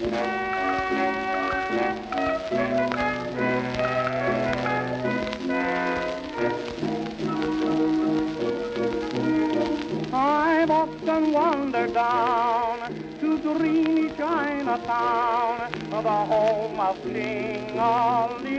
I've often wandered down to dreamy Chinatown, the home of King Ali.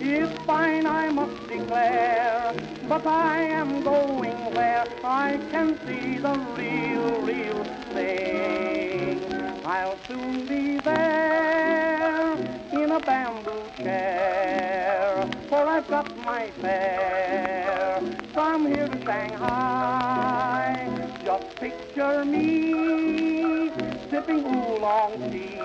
It's fine, I must declare, but I am going where I can see the real, real thing. I'll soon be there in a bamboo chair, for I've got my fare from here to Shanghai. Just picture me sipping oolong tea,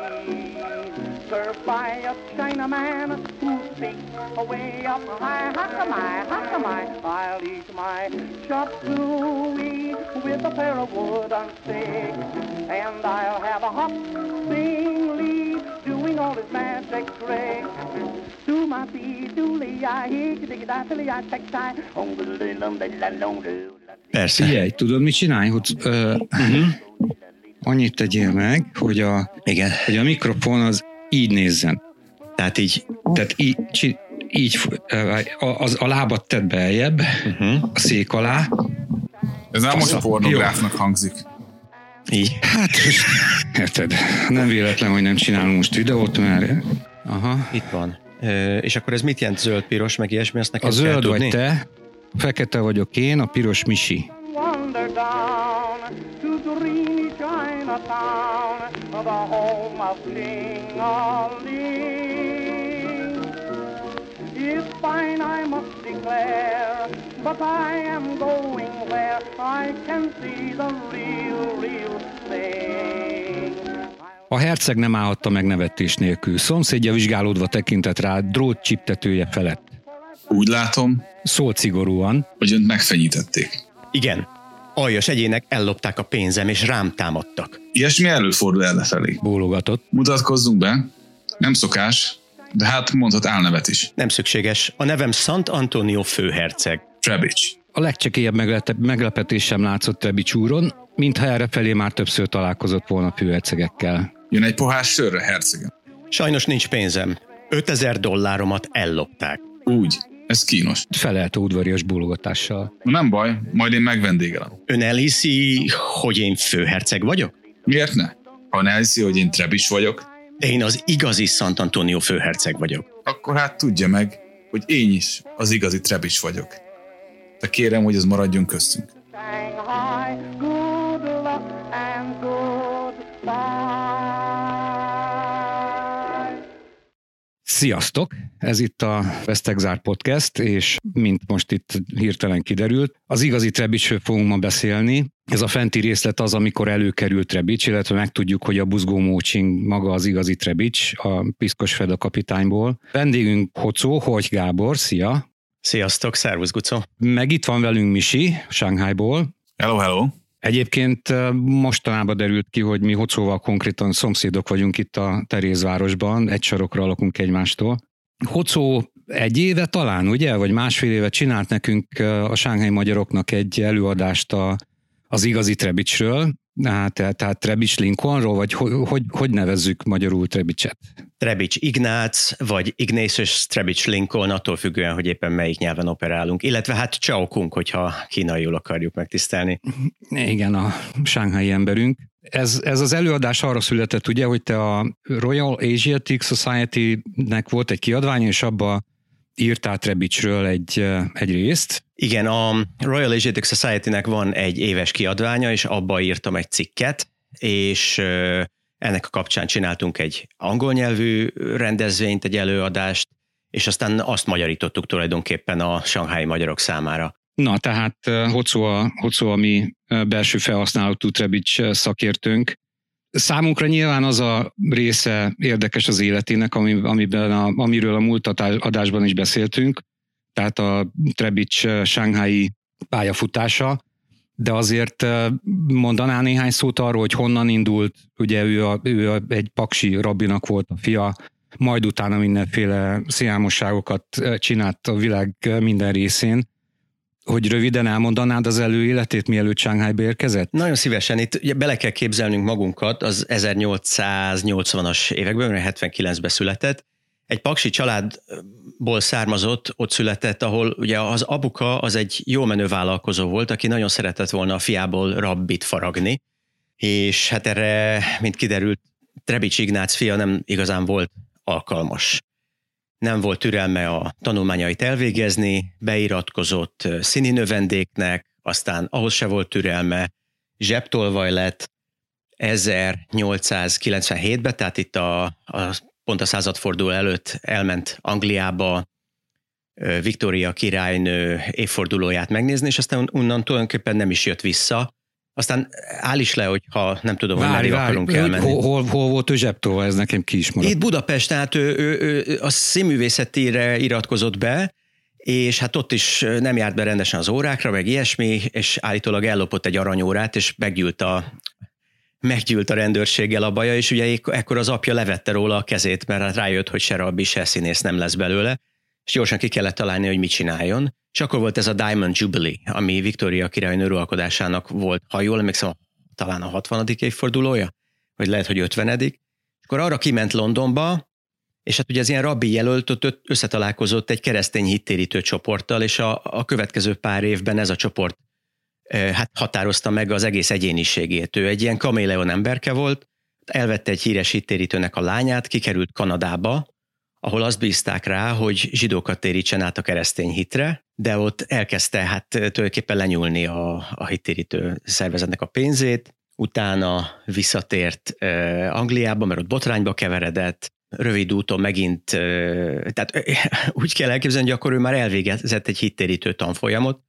served by a Chinaman who speaks away up high. How come I, how come I, I'll eat my chop suey with a pair of wooden sticks, and I'll have a hop sing Lee doing all his magic tricks. Do my feet, do Lee, I hear you dig it, I feel I the little, the little, the Persze. Figyelj, tudod, mit csinálj? Hogy, ö, uh-huh. Annyit tegyél meg, hogy a, Igen. hogy a mikrofon az így nézzen. Tehát így, Tehát így, így a, az, a lábat tedd beljebb, uh-huh. a szék alá. Ez nem most Fasz- pornográfnak hangzik. így. Hát, érted, nem véletlen, hogy nem csinálunk most videót, mert aha. Itt van. Ö, és akkor ez mit jelent zöld, piros, meg ilyesmi, azt A nekem kell zöld tudni? vagy te, a fekete vagyok én, a piros Misi. wander down to dreamy Chinatown, the home of King Ali. It's fine, I must declare, but I am going where I can see the real, real thing. A herceg nem állhatta meg nevetés nélkül. Szomszédja vizsgálódva tekintett rá drót csiptetője felett. Úgy látom, Szólt szigorúan, hogy önt megfenyítették. Igen. Aljas egyének ellopták a pénzem, és rám támadtak. Ilyesmi előfordul errefelé. bólogatott. Mutatkozzunk be. Nem szokás, de hát mondhat álnevet is. Nem szükséges. A nevem Sant Antonio főherceg. Trebics. A legcsekélyebb meglete- meglepetés sem látszott Rebics úron, mintha errefelé már többször találkozott volna főhercegekkel. Jön egy pohár sörre, hercegem. Sajnos nincs pénzem. 5000 dolláromat ellopták. Úgy. Ez kínos. Felelte udvarias bólogatással. Nem baj, majd én megvendégelem. Ön elhiszi, hogy én főherceg vagyok? Miért ne? Ha ne hiszi, hogy én Trebics vagyok, Én az igazi Sant Antonio főherceg vagyok. akkor hát tudja meg, hogy én is az igazi Trebics vagyok. De kérem, hogy ez maradjon köztünk. Sziasztok! Ez itt a Vesztegzár Podcast, és mint most itt hirtelen kiderült, az igazi Trebicsről fogunk ma beszélni. Ez a fenti részlet az, amikor előkerült Trebics, illetve megtudjuk, hogy a buzgó mócsing maga az igazi Trebics, a Piszkos Feda kapitányból. Vendégünk Hocó, Hogy Gábor, szia! Sziasztok, szervusz Guco. Meg itt van velünk Misi, Shanghaiból. Hello, hello! Egyébként mostanában derült ki, hogy mi Hocóval konkrétan szomszédok vagyunk itt a Terézvárosban, egy sarokra lakunk egymástól. Hocó egy éve talán, ugye, vagy másfél éve csinált nekünk a Sánghely magyaroknak egy előadást a, az igazi Trebicsről, hát, tehát, Trebics Lincolnról, vagy hogy, hogy, hogy nevezzük magyarul Trebicset? Trebics Ignác, vagy Ignatius Trebics Lincoln, attól függően, hogy éppen melyik nyelven operálunk. Illetve hát Chao Kung, hogyha kínaiul akarjuk megtisztelni. Igen, a sánghái emberünk. Ez, ez az előadás arra született, ugye, hogy te a Royal Asiatic Society-nek volt egy kiadvány, és abba írtál Trebicsről egy, egy részt. Igen, a Royal Asiatic Society-nek van egy éves kiadványa, és abba írtam egy cikket, és ennek a kapcsán csináltunk egy angol nyelvű rendezvényt, egy előadást, és aztán azt magyarítottuk tulajdonképpen a sanghái magyarok számára. Na, tehát eh, Hocó a, Hocó a mi belső felhasználatú Trebics eh, szakértőnk. Számunkra nyilván az a része érdekes az életének, ami, amiben a, amiről a múlt adásban is beszéltünk, tehát a Trebics eh, sánghái pályafutása, de azért mondanál néhány szót arról, hogy honnan indult, ugye ő, a, ő a, egy paksi rabbinak volt a fia, majd utána mindenféle szélmosságokat eh, csinált a világ minden részén, hogy röviden elmondanád az előéletét, mielőtt Shanghaiba érkezett? Nagyon szívesen. Itt ugye bele kell képzelnünk magunkat az 1880-as években, 79-ben született. Egy paksi családból származott, ott született, ahol ugye az abuka az egy jó menő vállalkozó volt, aki nagyon szeretett volna a fiából rabbit faragni, és hát erre, mint kiderült, Trebics Ignác fia nem igazán volt alkalmas nem volt türelme a tanulmányait elvégezni, beiratkozott színi növendéknek, aztán ahhoz se volt türelme, zsebtolvaj lett 1897-ben, tehát itt a, a pont a századforduló előtt elment Angliába Viktória királynő évfordulóját megnézni, és aztán onnan tulajdonképpen nem is jött vissza, aztán áll is le, hogy ha nem tudom, várj, hogy meddig akarunk elmenni. Hol, hol, hol volt ő zsebtól, ez nekem ki is maradt. Itt Budapest, tehát ő, ő, ő a színművészetére iratkozott be, és hát ott is nem járt be rendesen az órákra, meg ilyesmi, és állítólag ellopott egy aranyórát, és meggyűlt a, meggyűlt a rendőrséggel a baja, és ugye ekkor az apja levette róla a kezét, mert hát rájött, hogy se rabbi, se színész nem lesz belőle, és gyorsan ki kellett találni, hogy mit csináljon. És akkor volt ez a Diamond Jubilee, ami Victoria király nőrualkodásának volt, ha jól emlékszem, talán a 60. évfordulója, vagy lehet, hogy 50. És akkor arra kiment Londonba, és hát ugye az ilyen rabbi jelölt összetalálkozott egy keresztény hittérítő csoporttal, és a, a következő pár évben ez a csoport hát határozta meg az egész egyéniségét. Ő egy ilyen kaméleon emberke volt, elvette egy híres hittérítőnek a lányát, kikerült Kanadába, ahol azt bízták rá, hogy zsidókat térítsen át a keresztény hitre, de ott elkezdte hát tulajdonképpen lenyúlni a, a hittérítő szervezetnek a pénzét, utána visszatért uh, Angliába, mert ott botrányba keveredett, rövid úton megint, uh, tehát uh, úgy kell elképzelni, hogy akkor ő már elvégezett egy hittérítő tanfolyamot,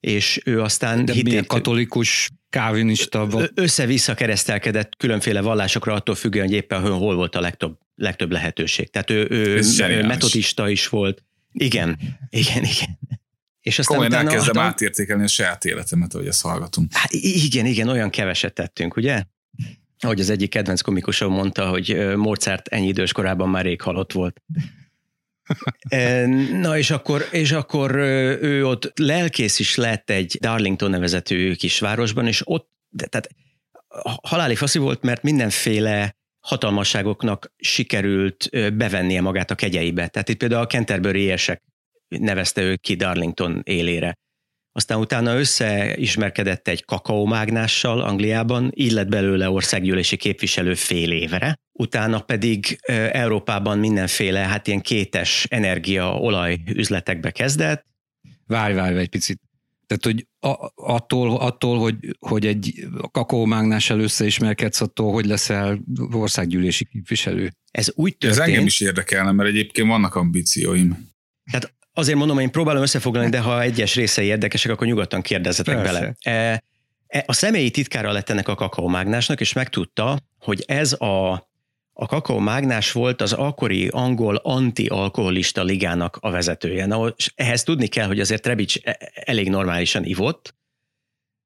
és ő aztán... De milyen katolikus, kávinista? Össze-vissza keresztelkedett különféle vallásokra, attól függően, hogy éppen hol volt a legtöbb, legtöbb lehetőség. Tehát ő, ő, metodista is volt. Igen, igen, igen. És aztán Komolyan utána elkezdem adom... átértékelni a saját életemet, ahogy ezt hallgatunk. Hát igen, igen, olyan keveset tettünk, ugye? Ahogy az egyik kedvenc komikusom mondta, hogy Mozart ennyi idős korában már rég halott volt. Na és akkor, és akkor ő ott lelkész is lett egy Darlington nevezetű kisvárosban, és ott, tehát haláli faszi volt, mert mindenféle hatalmasságoknak sikerült bevennie magát a kegyeibe. Tehát itt például a Canterbury érsek nevezte ő ki Darlington élére. Aztán utána összeismerkedett egy kakaómágnással Angliában, így lett belőle országgyűlési képviselő fél évre. Utána pedig Európában mindenféle, hát ilyen kétes energia, olaj üzletekbe kezdett. Várj, várj egy picit. Tehát, hogy a, attól, attól, hogy, hogy egy kakaómágnással összeismerkedsz, attól, hogy leszel országgyűlési képviselő. Ez úgy történt. Ez engem is érdekelne, mert egyébként vannak ambícióim. Tehát Azért mondom, én próbálom összefoglalni, de ha egyes részei érdekesek, akkor nyugodtan kérdezzetek Persze. bele. E, e, a személyi titkára lett ennek a kakaómágnásnak, és megtudta, hogy ez a, a kakaómágnás volt az akkori angol anti-alkoholista ligának a vezetője. Na, és ehhez tudni kell, hogy azért Trebics e, elég normálisan ivott,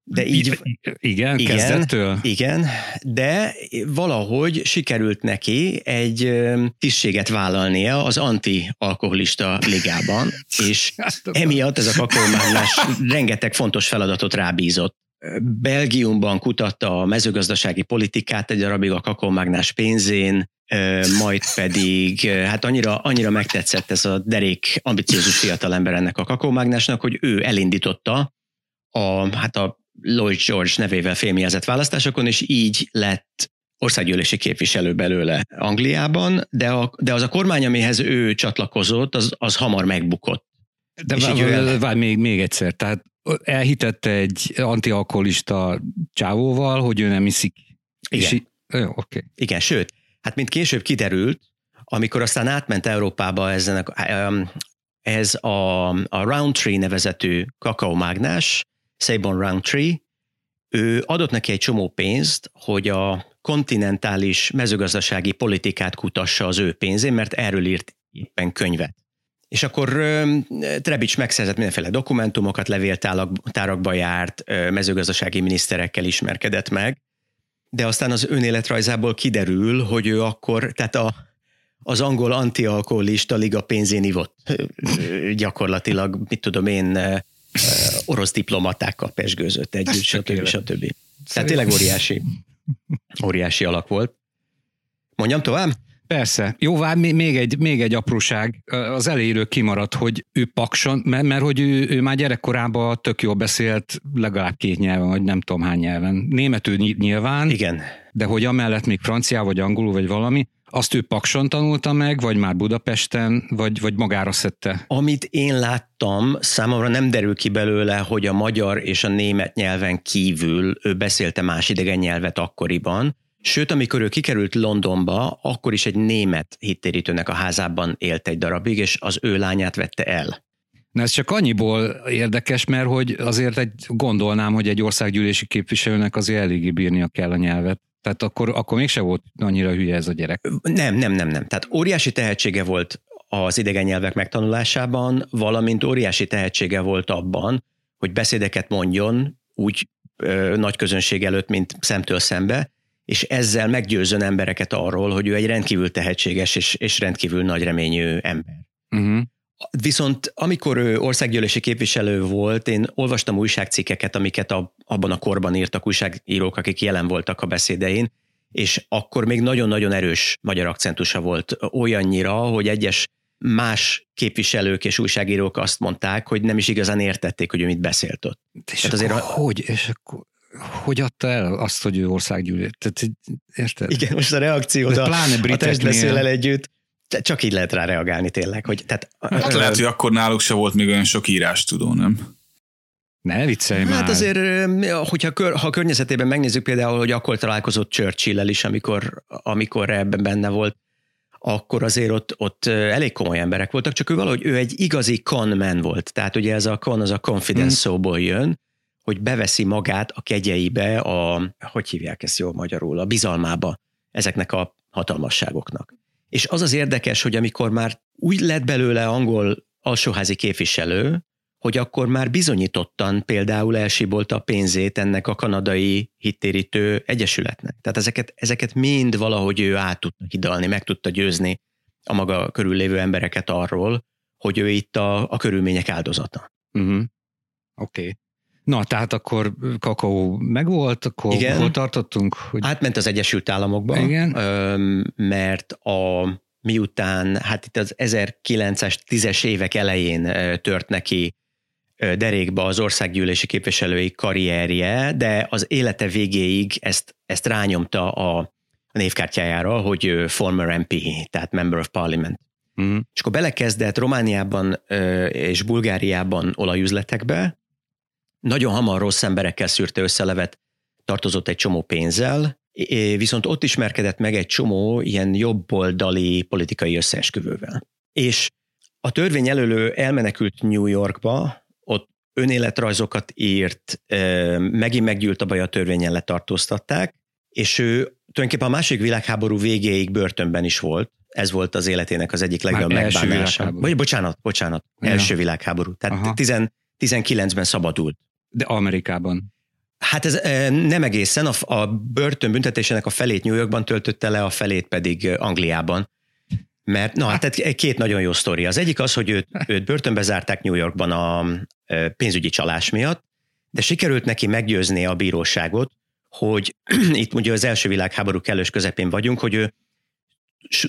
de így, igen, igen, kezdettől? Igen, de valahogy sikerült neki egy tisztséget vállalnia az anti-alkoholista ligában, és emiatt ez a kakaómáglás rengeteg fontos feladatot rábízott. Belgiumban kutatta a mezőgazdasági politikát egy darabig a kakaómágnás pénzén, majd pedig hát annyira, annyira megtetszett ez a derék ambiciózus fiatalember ennek a kakaómágnásnak, hogy ő elindította a, hát a Lloyd George nevével fémjelzett választásokon, és így lett országgyűlési képviselő belőle Angliában, de, a, de az a kormány, amihez ő csatlakozott, az, az hamar megbukott. De várj, vár, vár, még, még egyszer, tehát elhitette egy antialkoholista csávóval, hogy ő nem iszik. Igen. És, jó, okay. Igen, sőt, hát mint később kiderült, amikor aztán átment Európába ezen a, ez a, a Roundtree nevezetű kakaómágnás, Sabon Roundtree, ő adott neki egy csomó pénzt, hogy a kontinentális mezőgazdasági politikát kutassa az ő pénzén, mert erről írt éppen könyvet. És akkor Trebics megszerzett mindenféle dokumentumokat, levéltárakba járt, mezőgazdasági miniszterekkel ismerkedett meg, de aztán az önéletrajzából kiderül, hogy ő akkor, tehát a, az angol antialkoholista liga pénzén ivott gyakorlatilag, mit tudom én, orosz diplomatákkal pesgőzött együtt, stb. stb. Tehát tényleg óriási, óriási alak volt. Mondjam tovább? Persze. Jó, vár, még egy, még egy apróság. Az elejéről kimaradt, hogy ő pakson, mert, mert hogy ő, ő már gyerekkorában tök jól beszélt legalább két nyelven, vagy nem tudom hány nyelven. Németül ny- nyilván, Igen. de hogy amellett még francia, vagy angolul, vagy valami, azt ő pakson tanulta meg, vagy már Budapesten, vagy, vagy magára szedte? Amit én láttam, számomra nem derül ki belőle, hogy a magyar és a német nyelven kívül ő beszélte más idegen nyelvet akkoriban, Sőt, amikor ő kikerült Londonba, akkor is egy német hittérítőnek a házában élt egy darabig, és az ő lányát vette el. Na ez csak annyiból érdekes, mert hogy azért egy, gondolnám, hogy egy országgyűlési képviselőnek azért eléggé bírnia kell a nyelvet. Tehát akkor, akkor mégse volt annyira hülye ez a gyerek. Nem, nem, nem, nem. Tehát óriási tehetsége volt az idegen nyelvek megtanulásában, valamint óriási tehetsége volt abban, hogy beszédeket mondjon úgy ö, nagy közönség előtt, mint szemtől szembe, és ezzel meggyőzön embereket arról, hogy ő egy rendkívül tehetséges és, és rendkívül nagy reményű ember. Uh-huh. Viszont amikor ő országgyűlési képviselő volt, én olvastam újságcikkeket, amiket a, abban a korban írtak újságírók, akik jelen voltak a beszédein, és akkor még nagyon-nagyon erős magyar akcentusa volt olyannyira, hogy egyes más képviselők és újságírók azt mondták, hogy nem is igazán értették, hogy ő mit beszélt ott. És Hát azért hogy, és akkor hogy adta el azt, hogy ő országgyűlés? Tehát, érted? Igen, most a reakció, De a, pláne a briteknél. testbeszélel együtt, csak így lehet rá reagálni tényleg. Hogy, tehát, Hát lehet, hogy akkor náluk se volt még olyan sok írás tudó, nem? Ne viccelj már. Hát azért, ö, hogyha kör, ha a környezetében megnézzük például, hogy akkor találkozott churchill is, amikor, amikor ebben benne volt, akkor azért ott, ott ö, elég komoly emberek voltak, csak ő valahogy ő egy igazi conman volt. Tehát ugye ez a con, az a confidence Hmm. szóból jön, hogy beveszi magát a kegyeibe, a, hogy hívják ezt jól magyarul, a bizalmába ezeknek a hatalmasságoknak. És az az érdekes, hogy amikor már úgy lett belőle angol alsóházi képviselő, hogy akkor már bizonyítottan például elsibolta a pénzét ennek a kanadai hittérítő egyesületnek. Tehát ezeket, ezeket mind valahogy ő át tudta hidalni, meg tudta győzni a maga körül lévő embereket arról, hogy ő itt a, a körülmények áldozata. Uh-huh. Oké. Okay. Na, tehát akkor kakaó megvolt, akkor Igen. hol tartottunk? Hogy... Átment az Egyesült Államokba, Igen. mert a miután, hát itt az 1910-es évek elején tört neki derékba az országgyűlési képviselői karrierje, de az élete végéig ezt, ezt rányomta a, névkártyájára, hogy former MP, tehát Member of Parliament. Uh-huh. És akkor belekezdett Romániában és Bulgáriában olajüzletekbe, nagyon hamar rossz emberekkel szűrte össze levet, tartozott egy csomó pénzzel, viszont ott ismerkedett meg egy csomó ilyen jobboldali politikai összeesküvővel. És a törvény elölő elmenekült New Yorkba, ott önéletrajzokat írt, megint meggyűlt a baj, a törvényen letartóztatták, és ő tulajdonképpen a második világháború végéig börtönben is volt. Ez volt az életének az egyik legjobb megbánása. Vagy bocsánat, bocsánat, Ja. első világháború. Tehát Aha. 10, 19-ben szabadult. De Amerikában. Hát ez eh, nem egészen, a, a börtönbüntetésének a felét New Yorkban töltötte le, a felét pedig eh, Angliában. Mert, na hát egy- két nagyon jó sztori. Az egyik az, hogy őt, őt börtönbe zárták New Yorkban a eh, pénzügyi csalás miatt, de sikerült neki meggyőzni a bíróságot, hogy itt ugye az első világháború kellős közepén vagyunk, hogy ő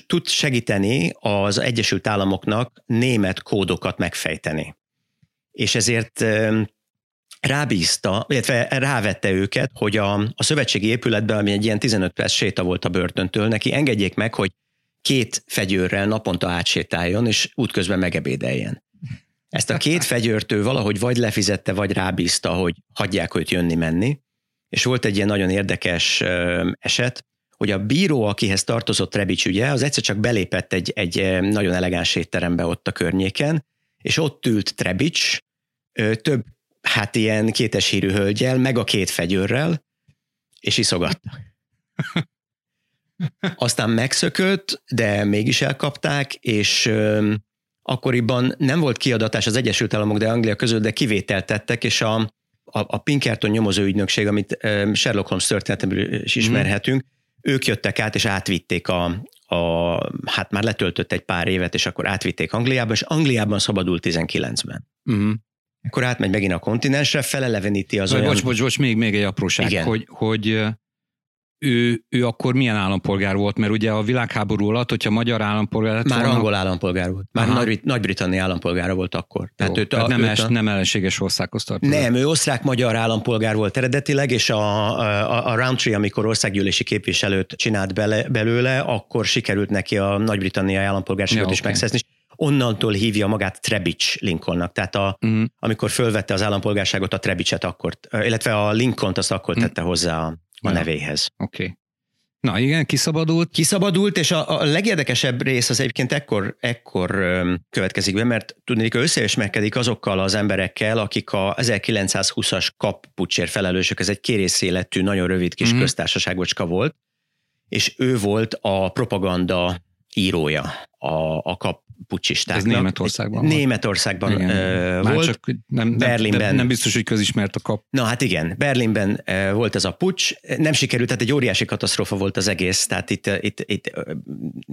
tud segíteni az Egyesült Államoknak német kódokat megfejteni. És ezért rábízta, illetve rávette őket, hogy a, a szövetségi épületben, ami egy ilyen 15 perc séta volt a börtöntől, neki engedjék meg, hogy két fegyőrrel naponta átsétáljon, és útközben megebédeljen. Ezt a két fegyőrt ő valahogy vagy lefizette, vagy rábízta, hogy hagyják őt jönni-menni. És volt egy ilyen nagyon érdekes eset, hogy a bíró, akihez tartozott Rebics ügye, az egyszer csak belépett egy, egy nagyon elegáns étterembe ott a környéken, és ott ült Trebics, több hát ilyen kétes hírű hölgyel, meg a két fegyőrrel, és iszogatta. Aztán megszökött, de mégis elkapták, és ö, akkoriban nem volt kiadatás az Egyesült Államok, de Anglia között, de kivételt tettek, és a, a, a Pinkerton nyomozó ügynökség, amit ö, Sherlock Holmes történetemből is ismerhetünk, ők jöttek át, és átvitték a, a, hát már letöltött egy pár évet, és akkor átvitték Angliába, és Angliában szabadult 19-ben. Uh-huh. Akkor átmegy megint a kontinensre, feleleveníti az Vagy olyan... bocs, bocs, bocs, még, még egy apróság, Igen. hogy, hogy ő, ő akkor milyen állampolgár volt, mert ugye a világháború alatt, hogyha magyar állampolgár lett Már volna, angol állampolgár volt. Már. Nagy- Nagy-Britannia állampolgára volt akkor. Jó, őt tehát nem, őt es, nem ellenséges országhoz tartozott. Nem, ő osztrák-magyar állampolgár volt eredetileg, és a, a, a Roundtree, amikor országgyűlési képviselőt csinált bele, belőle, akkor sikerült neki a Nagy-Britannia állampolgárságot Ja, is oké. megszerzni. Onnantól hívja magát Trebich Lincolnnak, tehát a, Mm, amikor fölvette az állampolgárságot, a Trebichet akkor, illetve a Lincolnt azt akkor Hm. tette hozzá a, a Ja. nevéhez. Oké. Okay. Na igen, kiszabadult. Kiszabadult, és a, a legérdekesebb rész az egyébként ekkor, ekkor öm, következik be, mert tudnék, összeismerkedik azokkal az emberekkel, akik a 1920-as kappucsért felelősök, ez egy kérész életű, nagyon rövid kis Mhm. mm-hmm. köztársaságocska volt, és ő volt a propaganda írója a, a kappucsistáknak. Ez Németországban volt. Németországban Igen. ö, Már volt. csak nem, nem, Berlinben. nem, biztos, hogy közismert a kap. Na hát igen, Berlinben volt ez a pucs, nem sikerült, tehát egy óriási katasztrófa volt az egész, tehát itt, itt, itt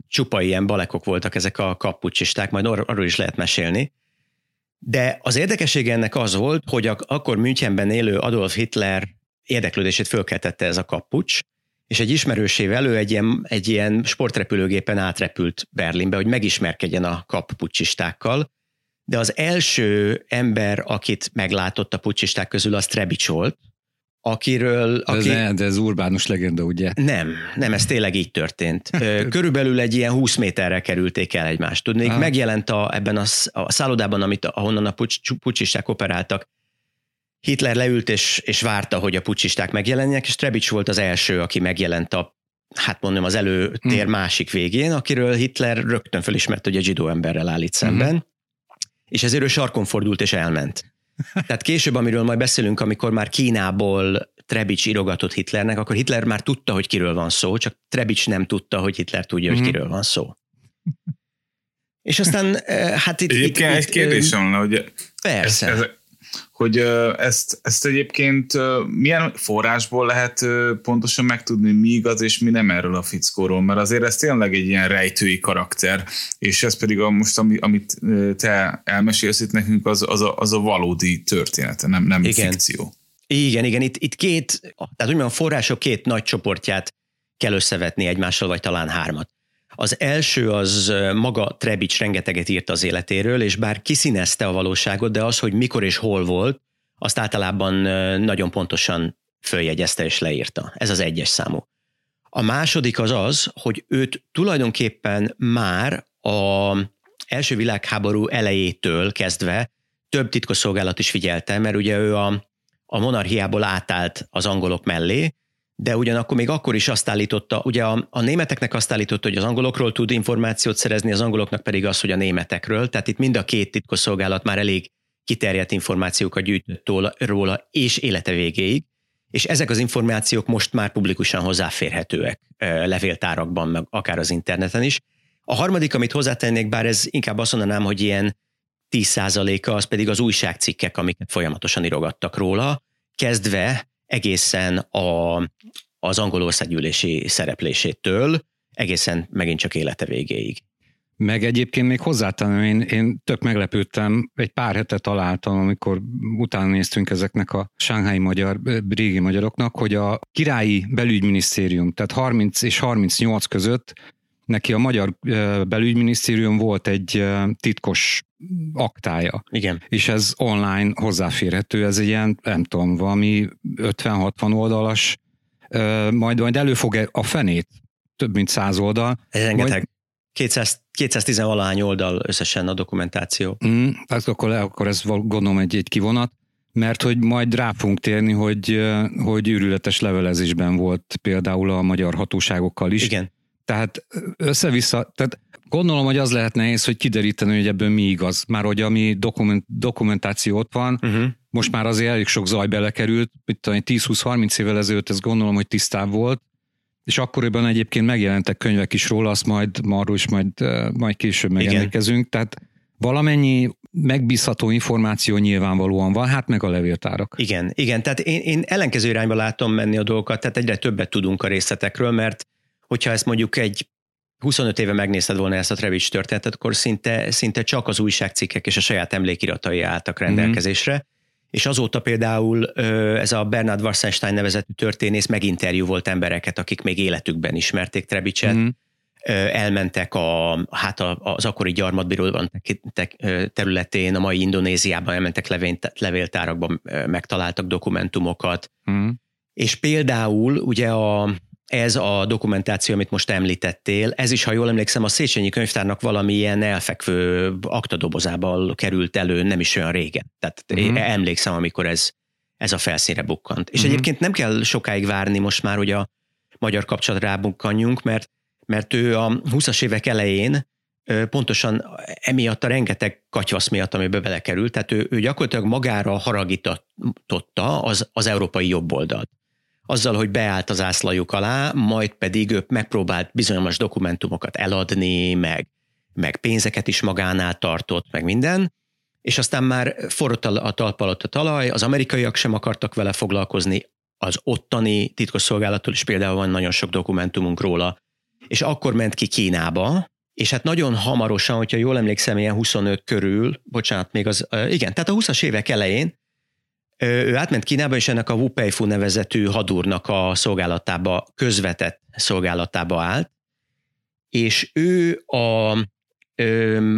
csupa ilyen balekok voltak ezek a kappucsisták, majd ar- arról is lehet mesélni. De az érdekessége ennek az volt, hogy ak- akkor Münchenben élő Adolf Hitler érdeklődését fölkeltette ez a kappucs, és egy ismerősével ő egy ilyen, egy ilyen sportrepülőgépen átrepült Berlinbe, hogy megismerkedjen a kappucsistákkal, de az első ember, akit meglátott a pucsisták közül, az Trebics volt, akiről... De, Aki... ez, de ez urbánus legenda, ugye? Nem, nem, ez tényleg így történt. Körülbelül egy ilyen 20 méterre kerülték el egymást. Tudnék, Ah. megjelent a, ebben a, a szállodában, amit, ahonnan a pucs, pucsisták operáltak, Hitler leült és, és várta, hogy a pucsisták megjelenjenek, és Trebics volt az első, aki megjelent a hát mondom, az előtér Hmm. másik végén, akiről Hitler rögtön felismerte, hogy egy zsidó emberrel állít szemben, Mhm. és ezért ő sarkon fordult és elment. Tehát később, amiről majd beszélünk, amikor már Kínából Trebics írogatott Hitlernek, akkor Hitler már tudta, hogy kiről van szó, csak Trebics nem tudta, hogy Hitler tudja, hogy Mhm. kiről van szó. És aztán, eh, hát itt... Egyébként itt, egy kérdésem lenne, hogy Persze. Ez, ez, hogy ezt, ezt egyébként milyen forrásból lehet pontosan megtudni, mi igaz és mi nem erről a fickóról, mert azért ez tényleg egy ilyen rejtői karakter, és ez pedig a, most, ami, amit te elmesélsz itt nekünk, az, az, a, az a valódi története, nem, nem Igen. fikció. Igen, igen, itt, itt két, tehát úgymond a források két nagy csoportját kell összevetni egymással, vagy talán hármat. Az első az maga Trebics rengeteget írt az életéről, és bár kiszínezte a valóságot, de az, hogy mikor és hol volt, azt általában nagyon pontosan följegyezte és leírta. Ez az egyes számú. A második az az, hogy őt tulajdonképpen már a első világháború elejétől kezdve több titkosszolgálat is figyelte, mert ugye ő a, a monarchiából átállt az angolok mellé, de ugyanakkor még akkor is azt állította, ugye a, a németeknek azt állította, hogy az angolokról tud információt szerezni, az angoloknak pedig az, hogy a németekről. Tehát itt mind a két titkosszolgálat már elég kiterjedt információkat gyűjtött róla, és élete végéig, és ezek az információk most már publikusan hozzáférhetőek levéltárakban, meg akár az interneten is. A harmadik, amit hozzátennék, bár ez inkább azt mondanám, hogy ilyen 10%-a, az pedig az újságcikkek, amiket folyamatosan írogattak róla, kezdve egészen a, az angol országgyűlési szereplésétől, egészen megint csak élete végéig. Meg egyébként még hozzátenném, én, én tök meglepődtem, egy pár hete találtam, amikor utána néztünk ezeknek a sánghái magyar, régi magyaroknak, hogy a királyi belügyminisztérium, tehát 30 és 38 között neki a magyar belügyminisztérium volt egy titkos aktája, Igen. és ez online hozzáférhető, ez egy ilyen, nem tudom, valami 50-60 oldalas, majd, majd elő fog a fenét, több mint 100 oldal, Ez rengeteg. 200, 210 valahány oldal összesen a dokumentáció. Mm, hát akkor, akkor ez gondolom egy, egy kivonat, mert hogy majd rá fogunk térni, hogy, hogy őrületes levelezésben volt például a magyar hatóságokkal is. Igen. Tehát össze-vissza, tehát gondolom, hogy az lehet nehéz, hogy kideríteni, hogy ebből mi igaz. Már hogy ami dokument, dokumentáció ott van, Uh-huh. most már azért elég sok zaj belekerült, mit tudom, én, 10-20-30 évvel ezelőtt ez gondolom, hogy tisztább volt, és akkoriban egyébként megjelentek könyvek is róla, azt majd arról is majd, majd később megemlékezünk, tehát valamennyi megbízható információ nyilvánvalóan van, hát meg a levéltárak. Igen, igen, tehát én, én ellenkező irányba látom menni a dolgokat, tehát egyre többet tudunk a részletekről, mert hogyha ezt mondjuk egy 25 éve megnézted volna ezt a Trevics történetet, akkor szinte, szinte csak az újságcikkek és a saját emlékiratai álltak rendelkezésre. Mm-hmm. És azóta például ez a Bernard Wasserstein nevezetű történész meginterjú volt embereket, akik még életükben ismerték Trebicset, mm-hmm elmentek a, hát az akkori gyarmatbirodalom területén, a mai Indonéziában elmentek levéltárakban, megtaláltak dokumentumokat. Mm. És például ugye a, ez a dokumentáció, amit most említettél, ez is, ha jól emlékszem, a Széchenyi könyvtárnak valamilyen elfekvő aktadobozába került elő nem is olyan régen. Tehát mm. én emlékszem, amikor ez, ez a felszínre bukkant. És mm. egyébként nem kell sokáig várni most már, hogy a magyar kapcsolat rábukkanjunk, mert mert ő a 20-as évek elején pontosan emiatt a rengeteg katyvasz miatt, amiben belekerült, tehát ő, ő gyakorlatilag magára haragította az, az európai jobboldalt. Azzal, hogy beállt az ászlajuk alá, majd pedig ő megpróbált bizonyos dokumentumokat eladni, meg, meg pénzeket is magánál tartott, meg minden, és aztán már forrott a talp alatt a talaj, az amerikaiak sem akartak vele foglalkozni, az ottani titkosszolgálattól is például van nagyon sok dokumentumunk róla, és akkor ment ki Kínába, és hát nagyon hamarosan, hogyha jól emlékszem, ilyen 25 körül, bocsánat, még az, igen, tehát a 20-as évek elején ő átment Kínába, és ennek a Wu Peifu nevezetű hadúrnak a szolgálatába, közvetett szolgálatába állt, és ő a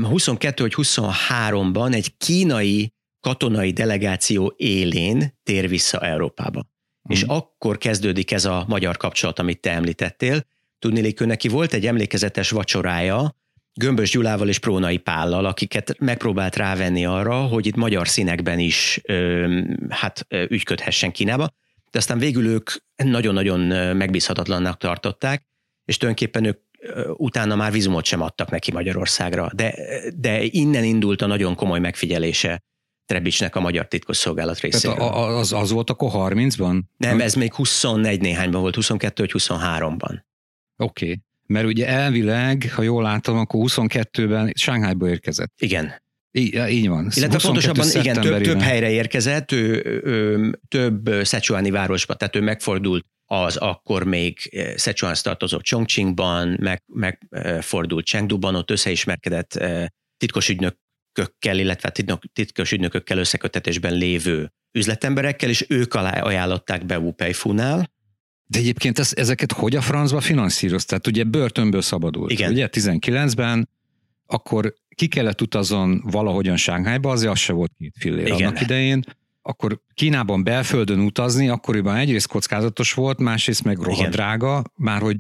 22 vagy 23-ban egy kínai katonai delegáció élén tér vissza Európába. Mm. És akkor kezdődik ez a magyar kapcsolat, amit te említettél, Tudnélék, ő neki volt egy emlékezetes vacsorája, Gömbös Gyulával és Prónai Pállal, akiket megpróbált rávenni arra, hogy itt magyar színekben is ö, hát ügyködhessen Kínába, de aztán végül ők nagyon-nagyon megbízhatatlannak tartották, és tulajdonképpen ők utána már vizumot sem adtak neki Magyarországra, de, de innen indult a nagyon komoly megfigyelése Trebicsnek a magyar titkosszolgálat részéről. Tehát az, az volt akkor 30-ban? Nem, ez még 24 néhányban volt, 22 vagy 23-ban. Oké, okay. Mert ugye elvileg, ha jól látom, akkor 22-ben Sánghájba érkezett. Igen. Így, így van. Illetve pontosabban igen, több, több helyre érkezett, ő, ő, több Szecsuáni városba, tehát ő megfordult az akkor még Szecsuánsz tartozó Chongqingban, meg, megfordult Chengduban, ott összeismerkedett titkos ügynökökkel, illetve titkos ügynökökkel összekötetésben lévő üzletemberekkel, és ők alá ajánlották be Wu Peifu-nál, de egyébként ez, ezeket hogy a francba finanszírozták? Ugye börtönből szabadult. Igen. Ugye 19-ben, akkor ki kellett utazzon valahogyan Sánghájba, azért az se volt két fillér Igen. annak idején. Akkor Kínában belföldön utazni, akkoriban egyrészt kockázatos volt, másrészt meg rohadt drága, már hogy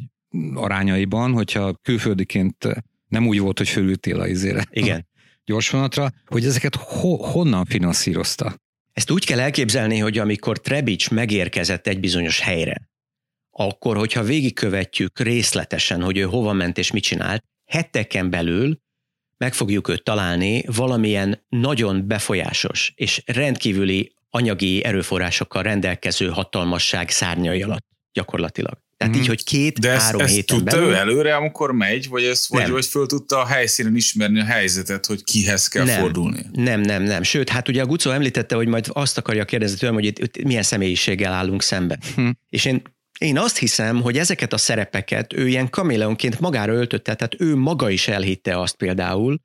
arányaiban, hogyha külföldiként nem úgy volt, hogy fölültél a izére. Igen. Gyorsvonatra, hogy ezeket ho- honnan finanszírozta? Ezt úgy kell elképzelni, hogy amikor Trebics megérkezett egy bizonyos helyre, akkor, hogyha végigkövetjük részletesen, hogy ő hova ment és mit csinált, heteken belül meg fogjuk őt találni valamilyen nagyon befolyásos és rendkívüli anyagi erőforrásokkal rendelkező hatalmasság szárnyai alatt gyakorlatilag. Tehát mm. így, hogy két-három ezt, héten tudta belül. ő előre, amikor megy, vagy, ezt, vagy, vagy föl tudta a helyszínen ismerni a helyzetet, hogy kihez kell nem, fordulni? Nem, nem, nem. Sőt, hát ugye a Gucó említette, hogy majd azt akarja kérdezni tőlem, hogy itt, itt milyen személyiséggel állunk szemben. Hm. És én én azt hiszem, hogy ezeket a szerepeket ő ilyen kaméleonként magára öltötte, tehát ő maga is elhitte azt például,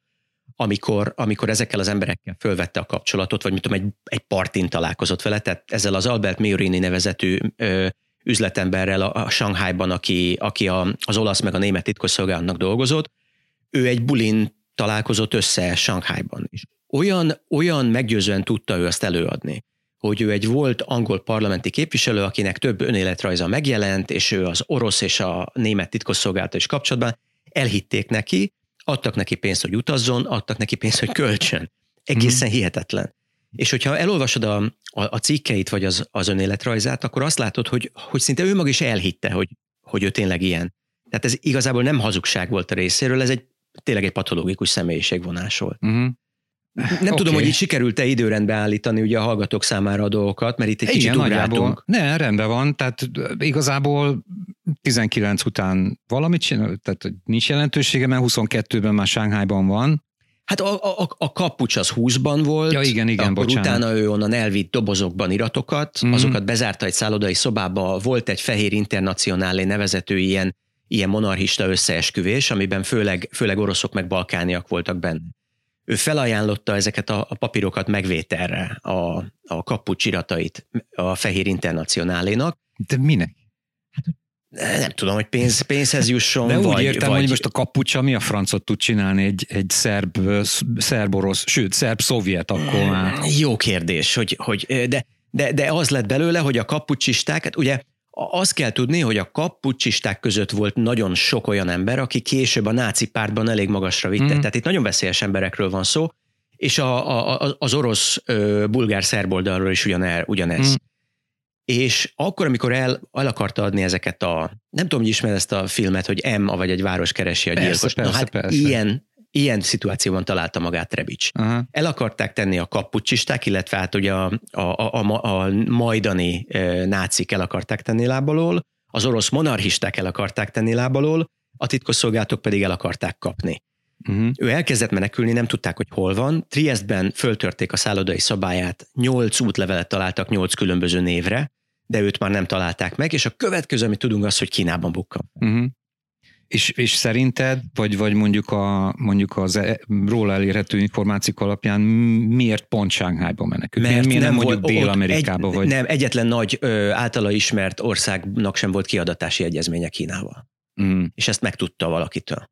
amikor, amikor ezekkel az emberekkel fölvette a kapcsolatot, vagy mit tudom, egy, egy partin találkozott vele, tehát ezzel az Albert Miorini nevezetű ö, üzletemberrel a, a Shanghaiban, aki, aki a, az olasz meg a német titkosszolgálatnak dolgozott, ő egy bulin találkozott össze Shanghaiban. És olyan, olyan meggyőzően tudta ő azt előadni, hogy ő egy volt angol parlamenti képviselő, akinek több önéletrajza megjelent, és ő az orosz és a német titkosszolgálata is kapcsolatban, elhitték neki, adtak neki pénzt, hogy utazzon, adtak neki pénzt, hogy költsön. Egészen mm. hihetetlen. És hogyha elolvasod a, a, a cikkeit, vagy az, az önéletrajzát, akkor azt látod, hogy, hogy szinte ő maga is elhitte, hogy, hogy ő tényleg ilyen. Tehát ez igazából nem hazugság volt a részéről, ez egy tényleg egy patológikus személyiségvonás volt. Mm. Nem okay. tudom, hogy így sikerült-e időrendbe állítani ugye a hallgatók számára a dolgokat, mert itt egy Igen, kicsit ugráltunk. Ne, rendben van, tehát igazából 19 után valamit csinál, tehát nincs jelentősége, mert 22-ben már Sánghájban van. Hát a, a, a kapucs az 20-ban volt, ja, igen, igen, akkor bocsánat. utána ő onnan elvitt dobozokban iratokat, mm-hmm. azokat bezárta egy szállodai szobába, volt egy fehér internacionálé nevezető ilyen ilyen monarchista összeesküvés, amiben főleg, főleg oroszok meg balkániak voltak benne. Ő felajánlotta ezeket a, a papírokat megvételre, a, a kapucs iratait a Fehér Internacionálénak. De minek? Nem tudom, hogy pénz, pénzhez jusson, De úgy vagy, értem, vagy... hogy most a kapucsa mi a francot tud csinálni egy, egy szerb, szerb-orosz, sőt, szerb-szovjet akkor már. Jó kérdés, hogy, hogy de, de, de az lett belőle, hogy a kapucsisták, hát ugye azt kell tudni, hogy a kapucsisták között volt nagyon sok olyan ember, aki később a náci pártban elég magasra vitte. Mm. Tehát itt nagyon veszélyes emberekről van szó, és a, a, az orosz bulgár szerb oldalról is ugyanez. ugyanez. Mm. És akkor, amikor el, el akarta adni ezeket a, nem tudom, hogy ismer ezt a filmet, hogy M, vagy egy város keresi a gyilkos. Persze, persze, Na hát persze. ilyen, ilyen szituációban találta magát Trebics. Aha. El akarták tenni a kapucsisták, illetve hát ugye a, a, a, a, a majdani e, nácik el akarták tenni lábalól, az orosz monarchisták el akarták tenni lábalól, a titkosszolgálatok pedig el akarták kapni. Uh-huh. Ő elkezdett menekülni, nem tudták, hogy hol van. Triestben föltörték a szállodai szabályát, nyolc útlevelet találtak nyolc különböző névre, de őt már nem találták meg, és a következő, amit tudunk, az, hogy Kínában bukkan. Uh-huh. És, és szerinted, vagy, vagy mondjuk, a, mondjuk az e, róla elérhető információk alapján miért pont Sánkhájba menekült? Mert miért nem, nem mondjuk Dél-Amerikába? Egy, vagy? Nem, egyetlen nagy ö, általa ismert országnak sem volt kiadatási egyezménye Kínával. Uh-huh. És ezt megtudta valakitől.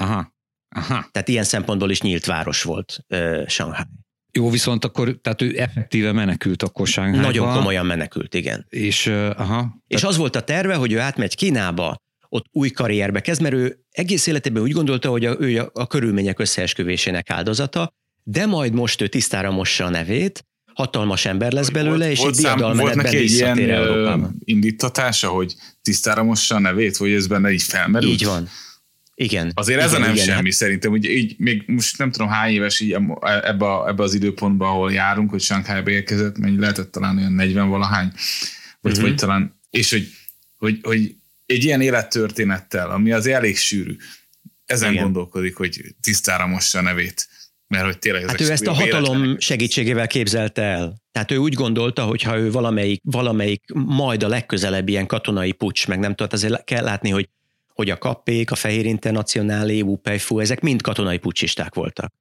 Aha. Aha. Tehát ilyen szempontból is nyílt város volt Shanghai. Jó, viszont akkor, tehát ő effektíve menekült akkor Shanghai-ba. Nagyon komolyan menekült, igen. És, uh, aha. És az volt a terve, hogy ő átmegy Kínába, ott új karrierbe kezd, mert ő egész életében úgy gondolta, hogy a, ő a, a körülmények összeesküvésének áldozata, de majd most ő tisztára mossa a nevét, hatalmas ember lesz belőle, volt, és volt egy diadalmenetben visszatér ilyen, Európába. indítatása, hogy tisztára mossa a nevét, hogy ez benne így felmerült? Így van. Igen. Azért igen, ez a nem igen, semmi hát, szerintem, hogy így még most nem tudom hány éves így ebbe, a, ebbe az időpontban, ahol járunk, hogy Sánkhájba érkezett, mennyi lehetett talán olyan 40 valahány, vagy, uh-huh. vagy talán, és hogy, hogy, hogy egy ilyen élettörténettel, ami az elég sűrű, ezen Igen. gondolkodik, hogy tisztára mossa a nevét. Mert hogy tényleg hát ő ezt a hatalom életlenek. segítségével képzelte el. Tehát ő úgy gondolta, hogy ha ő valamelyik, valamelyik majd a legközelebb ilyen katonai pucs, meg nem tudott, azért kell látni, hogy, hogy a kappék, a Fehér Internacionálé, Upejfú, ezek mind katonai pucsisták voltak.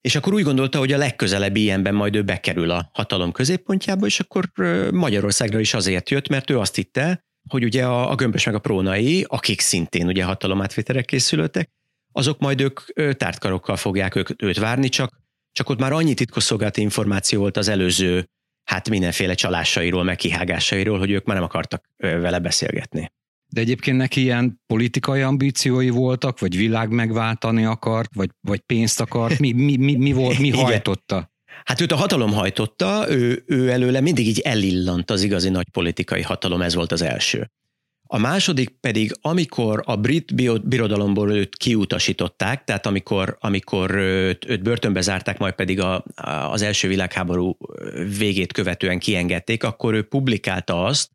És akkor úgy gondolta, hogy a legközelebbi ilyenben majd ő bekerül a hatalom középpontjába, és akkor Magyarországra is azért jött, mert ő azt hitte, hogy ugye a, a gömbös meg a prónai, akik szintén ugye hatalomátvételek készülöttek, azok majd ők tártkarokkal fogják ők, őt várni, csak, csak ott már annyi titkosszolgálati információ volt az előző, hát mindenféle csalásairól, meg kihágásairól, hogy ők már nem akartak vele beszélgetni. De egyébként neki ilyen politikai ambíciói voltak, vagy világ megváltani akart, vagy, vagy pénzt akart? Mi, mi, mi, mi, volt, mi hajtotta? Hát őt a hatalom hajtotta, ő, ő előle mindig így elillant az igazi nagy politikai hatalom, ez volt az első. A második pedig, amikor a brit birodalomból őt kiutasították, tehát amikor, amikor őt, őt börtönbe zárták, majd pedig a, az első világháború végét követően kiengedték, akkor ő publikálta azt,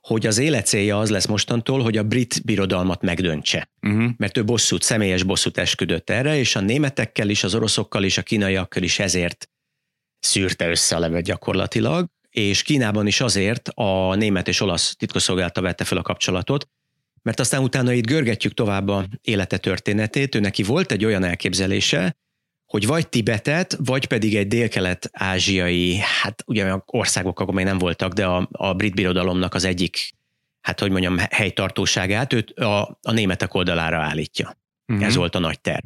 hogy az élet célja az lesz mostantól, hogy a brit birodalmat megdöntse. Uh-huh. Mert ő bosszút, személyes bosszút esküdött erre, és a németekkel is, az oroszokkal is, a kínaiakkal is ezért szűrte össze a levet gyakorlatilag, és Kínában is azért a német és olasz titkosszolgálata vette fel a kapcsolatot, mert aztán utána itt görgetjük tovább a élete történetét, ő neki volt egy olyan elképzelése, hogy vagy Tibetet, vagy pedig egy délkelet-ázsiai, hát ugye országok akkor még nem voltak, de a, a brit birodalomnak az egyik, hát hogy mondjam, helytartóságát őt a, a németek oldalára állítja. Uh-huh. Ez volt a nagy terv.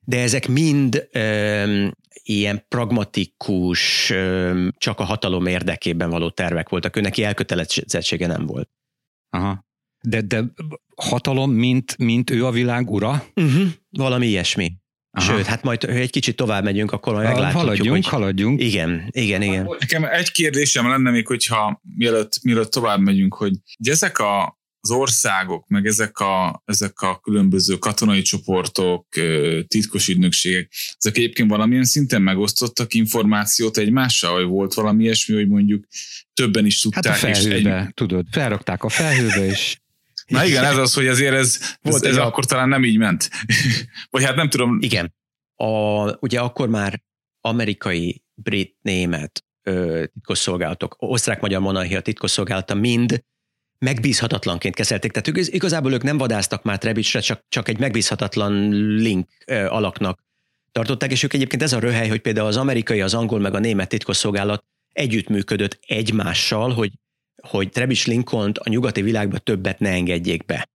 De ezek mind ilyen pragmatikus, csak a hatalom érdekében való tervek voltak. Ő neki elkötelezettsége nem volt. Aha. De, de hatalom, mint, mint ő a világ ura? Uh-huh. Valami ilyesmi. Aha. Sőt, hát majd ha egy kicsit tovább megyünk, akkor majd meglátjuk, haladjunk, hogy... haladjunk. Igen, igen, igen. Nekem egy kérdésem lenne még, hogyha mielőtt, mielőtt tovább megyünk, hogy ezek a, az országok, meg ezek a, ezek a különböző katonai csoportok, titkos ügynökségek, ezek egyébként valamilyen szinten megosztottak információt egymással, vagy volt valami ilyesmi, hogy mondjuk többen is tudták. Hát a felhőbe, és egy... tudod, felrakták a felhőbe, és Na igen, ez az, hogy azért ez, Volt ez, ez akkor talán nem így ment. Vagy hát nem tudom. Igen. A, ugye akkor már amerikai, brit, német titkosszolgálatok, osztrák-magyar monarchia titkosszolgálata mind megbízhatatlanként kezelték. Tehát ők, igazából ők nem vadáztak már Trebicsre, csak, csak egy megbízhatatlan link alaknak tartották, és ők egyébként ez a röhely, hogy például az amerikai, az angol meg a német titkosszolgálat együttműködött egymással, hogy, hogy Trebics lincoln a nyugati világba többet ne engedjék be.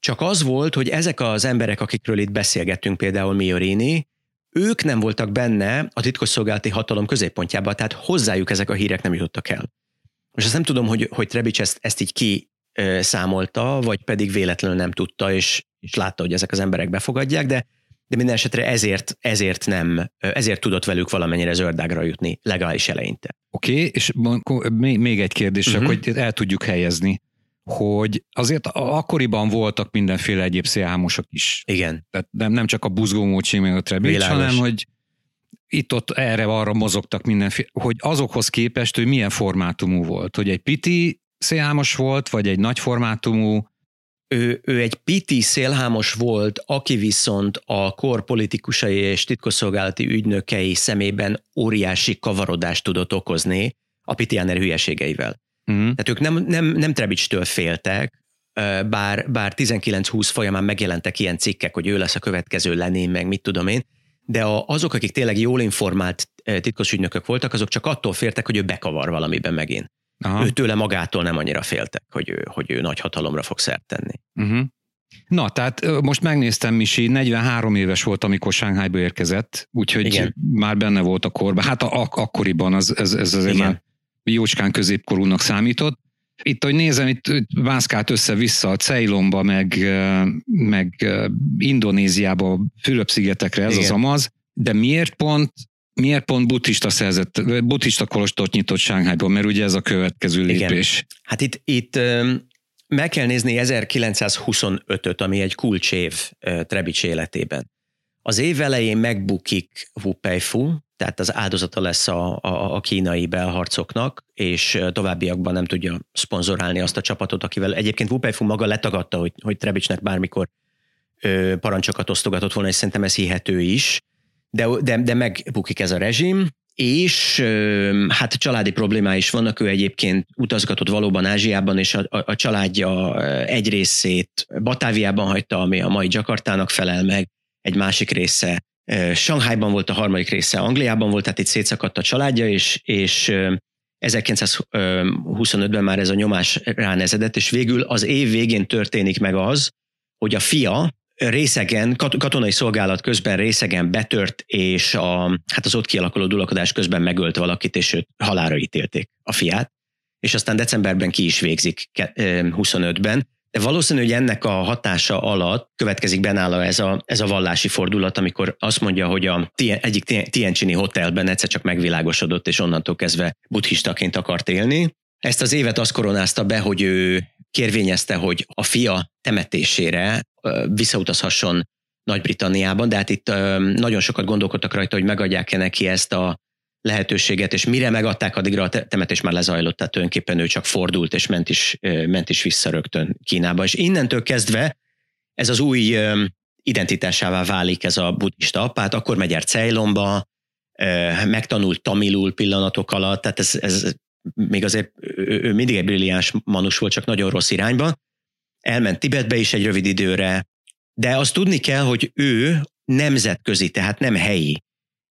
Csak az volt, hogy ezek az emberek, akikről itt beszélgettünk, például Miorini, ők nem voltak benne a titkosszolgálati hatalom középpontjában, tehát hozzájuk ezek a hírek nem jutottak el. Most azt nem tudom, hogy, hogy Trebics ezt, ezt így ki számolta, vagy pedig véletlenül nem tudta, és, és látta, hogy ezek az emberek befogadják, de de minden esetre ezért, ezért nem, ezért tudott velük valamennyire zöldágra jutni, legalábbis eleinte. Oké, okay, és még egy kérdés, uh-huh. hogy el tudjuk helyezni, hogy azért akkoriban voltak mindenféle egyéb szélhámosok is. Igen. Tehát nem, nem csak a buzgómócsi, meg a Trebics, hanem hogy itt-ott erre-arra mozogtak mindenféle, hogy azokhoz képest, hogy milyen formátumú volt, hogy egy piti szélhámos volt, vagy egy nagy formátumú, ő, ő egy piti szélhámos volt, aki viszont a kor politikusai és titkosszolgálati ügynökei szemében óriási kavarodást tudott okozni a pitiáner hülyeségeivel. Uh-huh. Tehát ők nem, nem, nem Trebicstől féltek, bár, bár 19-20 folyamán megjelentek ilyen cikkek, hogy ő lesz a következő Lenin, meg mit tudom én, de a, azok, akik tényleg jól informált titkos ügynökök voltak, azok csak attól féltek, hogy ő bekavar valamiben megint. Aha. Ő tőle magától nem annyira féltek, hogy ő, hogy ő nagy hatalomra fog szert tenni. Uh-huh. Na, tehát most megnéztem, Misi, 43 éves volt, amikor Shanghaiba érkezett, úgyhogy Igen. már benne volt a korban. Hát a, ak- akkoriban az, ez, ez azért Igen. már jócskán középkorúnak számított. Itt, hogy nézem, itt, itt mászkált össze-vissza a Ceylonba, meg, meg Indonéziába, Fülöp-szigetekre ez Igen. az amaz, de miért pont miért pont buddhista szerzett, buddhista kolostort nyitott Sánghányban, mert ugye ez a következő lépés. Igen. Hát itt, itt meg kell nézni 1925-öt, ami egy kulcsév Trebics életében. Az év elején megbukik Wu Peifu, tehát az áldozata lesz a, a, a kínai belharcoknak, és továbbiakban nem tudja szponzorálni azt a csapatot, akivel egyébként Wu Peifu maga letagadta, hogy, hogy Trebicsnek bármikor ö, parancsokat osztogatott volna, és szerintem ez hihető is. De, de, de megbukik ez a rezsim, és hát családi problémái is vannak, ő egyébként utazgatott valóban Ázsiában, és a, a, a családja egy részét Batáviában hagyta, ami a mai Jakartának felel meg, egy másik része Shanghaiban volt, a harmadik része Angliában volt, tehát itt szétszakadt a családja, és, és 1925-ben már ez a nyomás ránezedett, és végül az év végén történik meg az, hogy a fia, részegen, katonai szolgálat közben részegen betört, és a, hát az ott kialakuló dulakodás közben megölt valakit, és őt halára ítélték a fiát, és aztán decemberben ki is végzik 25-ben. De valószínű, hogy ennek a hatása alatt következik benála ez a, ez a vallási fordulat, amikor azt mondja, hogy a egyik Tiencsini hotelben egyszer csak megvilágosodott, és onnantól kezdve buddhistaként akart élni. Ezt az évet azt koronázta be, hogy ő kérvényezte, hogy a fia temetésére visszautazhasson Nagy-Britanniában, de hát itt nagyon sokat gondolkodtak rajta, hogy megadják-e neki ezt a lehetőséget, és mire megadták, addigra a temetés már lezajlott, tehát tulajdonképpen ő csak fordult, és ment is, ment is vissza rögtön Kínába. És innentől kezdve ez az új identitásává válik ez a buddhista apát, akkor megy el Ceylonba, megtanult tamilul pillanatok alatt, tehát ez, ez még azért ő mindig egy brilliáns manus volt, csak nagyon rossz irányba. Elment Tibetbe is egy rövid időre, de azt tudni kell, hogy ő nemzetközi, tehát nem helyi,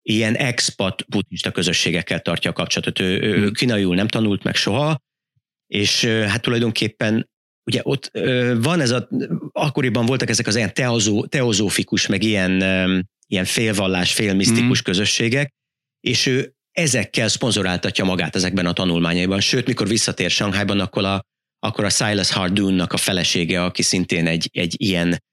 ilyen expat buddhista közösségekkel tartja a kapcsolatot. Ő, ő hmm. kínaiul nem tanult meg soha, és hát tulajdonképpen ugye ott van ez a, akkoriban voltak ezek az ilyen teozó, teozófikus, meg ilyen, ilyen félvallás, félmisztikus mm. közösségek, és ő ezekkel szponzoráltatja magát ezekben a tanulmányaiban. Sőt, mikor visszatér Sanghaiban, akkor a, akkor a Silas Hardoon-nak a felesége, aki szintén egy, egy ilyen,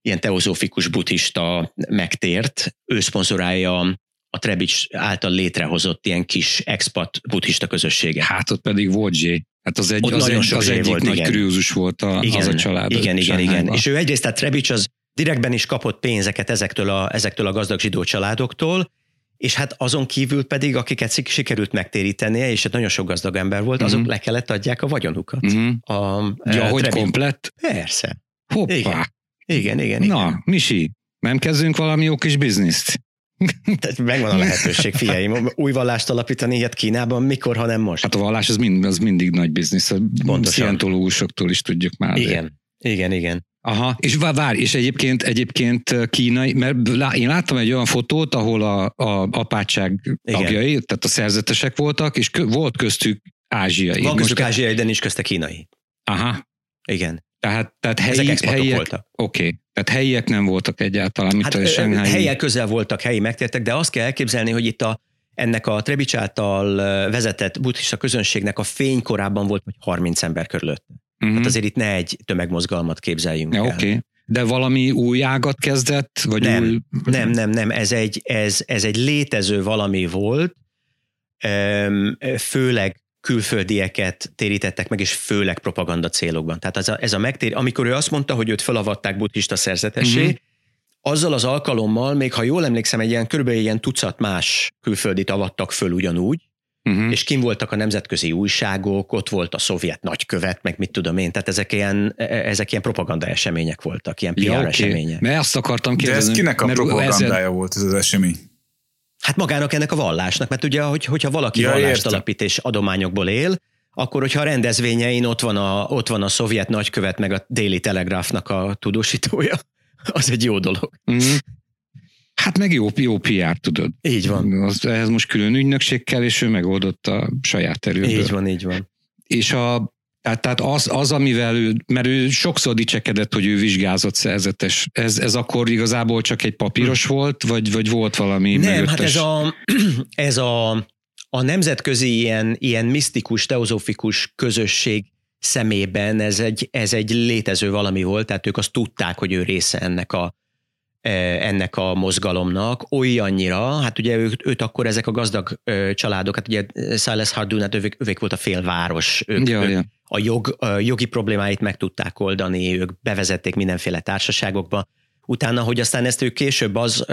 ilyen teozófikus buddhista megtért, ő szponzorálja a Trebics által létrehozott ilyen kis expat buddhista közösséget. Hát ott pedig volt Zsé. Hát az, egy, az, egy, az egyik volt, nagy igen. volt a, igen, az a család. Igen, igen, igen. És ő egyrészt, tehát Trebics az direktben is kapott pénzeket ezektől a, ezektől a gazdag zsidó családoktól, és hát azon kívül pedig, akiket sikerült megtérítenie, és hát nagyon sok gazdag ember volt, azok mm-hmm. le kellett adják a vagyonukat. Mm-hmm. A, ja, hogy komplett? Persze. Hoppá. Igen, igen, igen. Na, igen. Misi, nem kezdünk valami jó kis bizniszt? Tehát megvan a lehetőség, figyelj, új vallást alapítani ilyet Kínában, mikor, ha nem most? Hát a vallás az, mind, az mindig nagy biznisz. A szientológusoktól is tudjuk már. Igen, igen, igen. Aha, és vár, és egyébként, egyébként kínai, mert én láttam egy olyan fotót, ahol a, a apátság tagjai, Igen. tehát a szerzetesek voltak, és kö, volt köztük ázsiai. Van köztük ázsiai, de nincs közte kínai. Aha. Igen. Tehát, tehát helyi, helyiek, voltak. Oké, okay. tehát helyiek nem voltak egyáltalán, mint hát, a Shanghai. Helyiek közel voltak, helyi megtértek, de azt kell elképzelni, hogy itt a, ennek a Trebics által vezetett buddhista közönségnek a fénykorában volt, hogy 30 ember körülött. Uh-huh. Hát azért itt ne egy tömegmozgalmat képzeljünk ja, el. Okay. De valami új ágat kezdett? Vagy nem, új... nem, nem, nem, ez egy, ez, ez egy létező valami volt, főleg külföldieket térítettek meg, és főleg propaganda célokban. Tehát ez a, ez a megtér, amikor ő azt mondta, hogy őt felavatták buddhista szerzetessé, uh-huh. azzal az alkalommal, még ha jól emlékszem, egy ilyen körülbelül ilyen tucat más külföldit avattak föl ugyanúgy, uh-huh. és kim voltak a nemzetközi újságok, ott volt a szovjet nagykövet, meg mit tudom én, tehát ezek ilyen, e, e, ezek ilyen propaganda események voltak, ilyen PR ja, okay. események. Mert azt akartam kérdezni. De ez kinek a propagandája ezzel... volt ez az esemény? Hát magának ennek a vallásnak, mert ugye, hogy, hogyha valaki ja, vallást értem. alapít és adományokból él, akkor hogyha a rendezvényein ott van a, ott van a szovjet nagykövet, meg a Daily Telegraphnak a tudósítója, az egy jó dolog. Mm. Hát meg jó, jó PR, tudod. Így van. Az, ehhez most külön ügynökség kell, és ő megoldotta a saját erőből. Így van, így van. És a, tehát, tehát az, az, amivel ő, mert ő sokszor dicsekedett, hogy ő vizsgázott szerzetes. Ez, ez akkor igazából csak egy papíros hm. volt, vagy, vagy volt valami Nem, mögöttes? hát ez a, ez a, a nemzetközi ilyen, ilyen misztikus, teozófikus közösség szemében ez egy, ez egy létező valami volt, tehát ők azt tudták, hogy ő része ennek a, ennek a mozgalomnak olyannyira, hát ugye őt, őt akkor ezek a gazdag családok, hát ugye Silas Hardun, hát ők, ők volt a félváros, ők, ja, ők ja. A, jog, a jogi problémáit meg tudták oldani, ők bevezették mindenféle társaságokba, utána, hogy aztán ezt ő később az,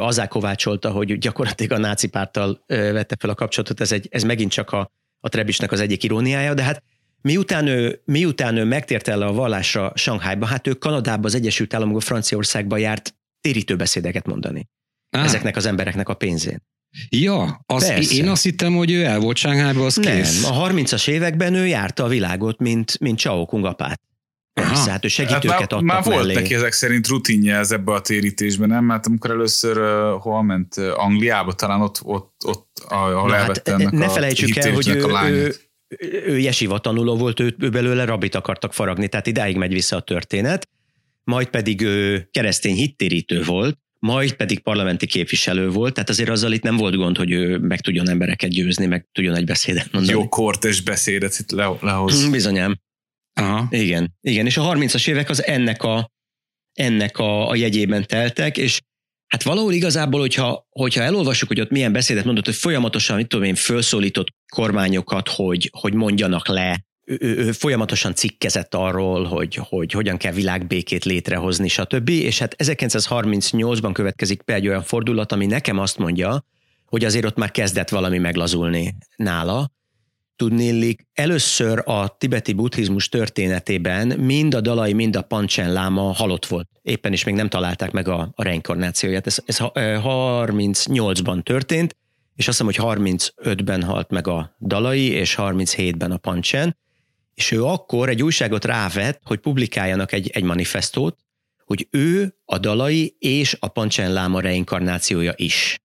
azzá kovácsolta, hogy gyakorlatilag a náci párttal vette fel a kapcsolatot, ez, egy, ez megint csak a, a Trebisnek az egyik iróniája, de hát Miután ő, miután ő megtért el a vallásra Shanghaiba, hát ő Kanadába, az Egyesült Államokba, Franciaországba járt térítő beszédeket mondani ah. ezeknek az embereknek a pénzén. Ja, az, én azt hittem, hogy ő el volt Sánghájban, az Nem, kész. a 30-as években ő járta a világot, mint, mint Chao Kungapát. Persze, hát ő segítőket hát már, már volt neki ezek szerint rutinja ez ebbe a térítésben, nem? Mert amikor először uh, hol ment uh, Angliába, talán ott, ott, ott ahol hát, ennek ne felejtsük el, hogy ő, ő, ő jesiva tanuló volt, ő, ő belőle rabit akartak faragni, tehát idáig megy vissza a történet majd pedig ő keresztény hittérítő volt, majd pedig parlamenti képviselő volt, tehát azért azzal itt nem volt gond, hogy ő meg tudjon embereket győzni, meg tudjon egy beszédet mondani. Jó kortes beszédet itt le, lehoz. Mm, bizonyám. Aha. Igen, igen, és a 30-as évek az ennek a, ennek a, a jegyében teltek, és hát valahol igazából, hogyha, hogyha elolvassuk, hogy ott milyen beszédet mondott, hogy folyamatosan, mit tudom én, felszólított kormányokat, hogy, hogy mondjanak le ő, ő folyamatosan cikkezett arról, hogy, hogy hogyan kell világbékét létrehozni, stb. És hát 1938-ban következik be egy olyan fordulat, ami nekem azt mondja, hogy azért ott már kezdett valami meglazulni nála. Tudnélik, először a tibeti buddhizmus történetében mind a dalai, mind a pancsen láma halott volt. Éppen is még nem találták meg a, a reinkarnációját. Ez, ez 38-ban történt, és azt hiszem, hogy 35-ben halt meg a dalai, és 37-ben a pancsen és ő akkor egy újságot rávett, hogy publikáljanak egy, egy manifestót, hogy ő a dalai és a Pancsen Láma reinkarnációja is.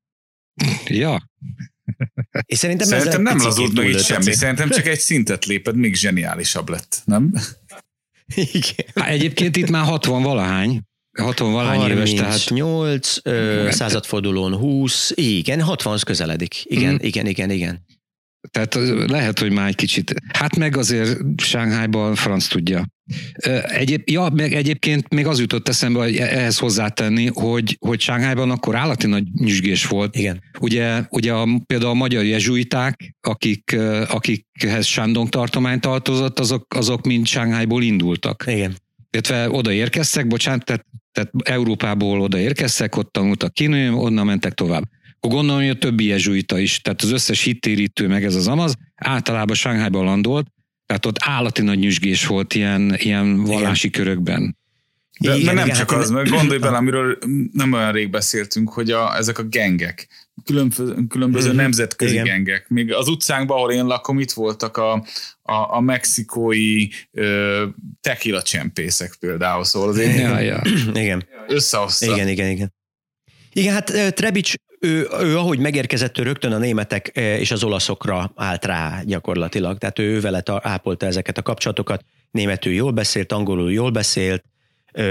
Ja. És szerintem, szerintem nem lazult meg itt semmi, szerintem csak egy szintet léped, még zseniálisabb lett, nem? Igen. Há, egyébként itt már 60 valahány, 60 valahány éves, tehát... 8, ö, századfordulón 20, igen, 60 az közeledik. Igen, mm. igen, igen, igen. Tehát lehet, hogy már egy kicsit. Hát meg azért Sánghájban franc tudja. Egyéb, ja, meg egyébként még az jutott eszembe, hogy e- ehhez hozzátenni, hogy, hogy Sánghájban akkor állati nagy nyüzsgés volt. Igen. Ugye, ugye a, például a magyar jezsuiták, akik, akikhez Sándong tartomány tartozott, azok, azok mind Sánghájból indultak. Igen. Illetve oda érkeztek, bocsánat, tehát, tehát Európából oda érkeztek, ott tanultak kinő, onnan mentek tovább akkor gondolom, hogy a többi jezsuita is, tehát az összes hittérítő, meg ez az amaz, általában Sánghájban landolt, tehát ott állati nagy nyüzsgés volt ilyen, ilyen vallási Igen. körökben. De, Igen, de nem igen, csak hát- az, mert gondolj bele, amiről nem olyan rég beszéltünk, hogy a, ezek a gengek, különböző, különböző Mhm. nemzetközi Igen. gengek. Még az utcánkban, ahol én lakom, itt voltak a, a, a mexikói ö, tequila csempészek például, szóval azért Ja, ja. Igen. összehozta. Igen, igen, igen. Igen, hát Trebics, ő, ő ahogy megérkezett, ő rögtön a németek ö, és az olaszokra állt rá gyakorlatilag. Tehát ő vele ta- ápolta ezeket a kapcsolatokat. Németül jól beszélt, angolul jól beszélt,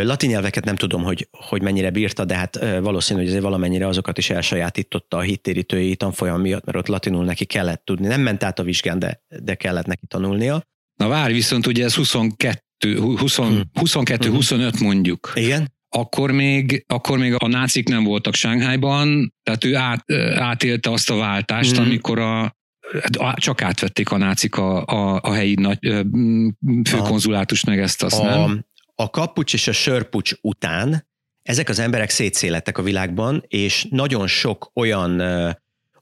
latin nyelveket nem tudom, hogy, hogy mennyire bírta, de hát ö, valószínű, hogy azért valamennyire azokat is elsajátította a hittérítői tanfolyam miatt, mert ott latinul neki kellett tudni. Nem ment át a vizsgán, de, de kellett neki tanulnia. Na várj, viszont ugye ez 22, 20, Hm. 22-25 mondjuk. Igen? Akkor még, akkor még a nácik nem voltak Sánghájban, tehát ő át, átélte azt a váltást, Mhm. amikor a á- csak átvették a nácik a, a, a helyi nagy főkonzulátust, meg ezt azt, a, nem? a kapucs és a sörpucs után ezek az emberek szétszélettek a világban, és nagyon sok olyan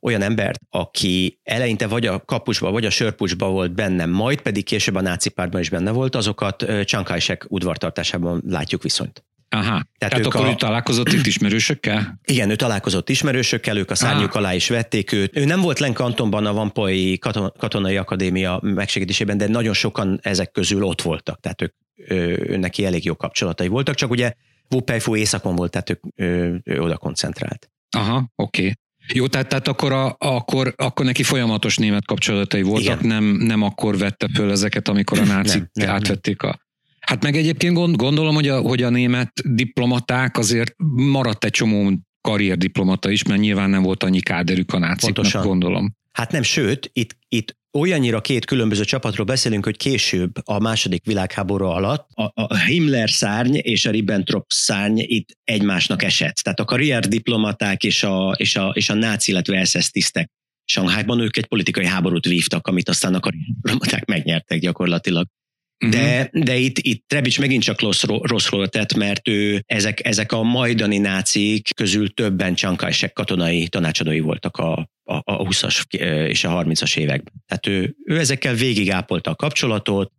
olyan embert, aki eleinte vagy a kapucsba, vagy a sörpucsba volt benne, majd pedig később a náci pártban is benne volt, azokat Kai-shek udvartartásában látjuk viszonyt. Aha. Tehát, Tehát akkor a- ő találkozott itt ismerősökkel? Igen, ő találkozott ismerősökkel, ők a szárnyuk alá is vették őt. Ő nem volt Len kantonban a Vampai katon- katonai akadémia megsegítésében, de nagyon sokan ezek közül ott voltak, tehát ők, ő, neki elég jó kapcsolatai voltak, csak ugye Wu Peifu északon volt, tehát ők, ő, ő oda koncentrált. Aha, oké. Okay. Jó, tehát, tehát akkor, a, akkor, akkor neki folyamatos német kapcsolatai voltak, Igen. nem, nem akkor vette föl ezeket, amikor a nácik nem, nem. átvették a... Hát meg egyébként gond, gondolom, hogy a, hogy a német diplomaták azért maradt egy csomó karrierdiplomata is, mert nyilván nem volt annyi káderük a náciknak, Pontosan. gondolom. Hát nem, sőt, itt, itt olyannyira két különböző csapatról beszélünk, hogy később a második világháború alatt a, a Himmler szárny és a Ribbentrop szárny itt egymásnak esett. Tehát a karrierdiplomaták és a, és a, és a náci, illetve SS tisztek Shanghaiban ők egy politikai háborút vívtak, amit aztán a karrierdiplomaták megnyertek gyakorlatilag. Mhm. De, de itt, itt Trebics megint csak rossz, rosszról tett, mert ő, ezek, ezek a majdani nácik közül többen Chiang Kai-shek katonai tanácsadói voltak a, a, a 20-as és a 30-as években. Tehát ő, ő ezekkel végig ápolta a kapcsolatot,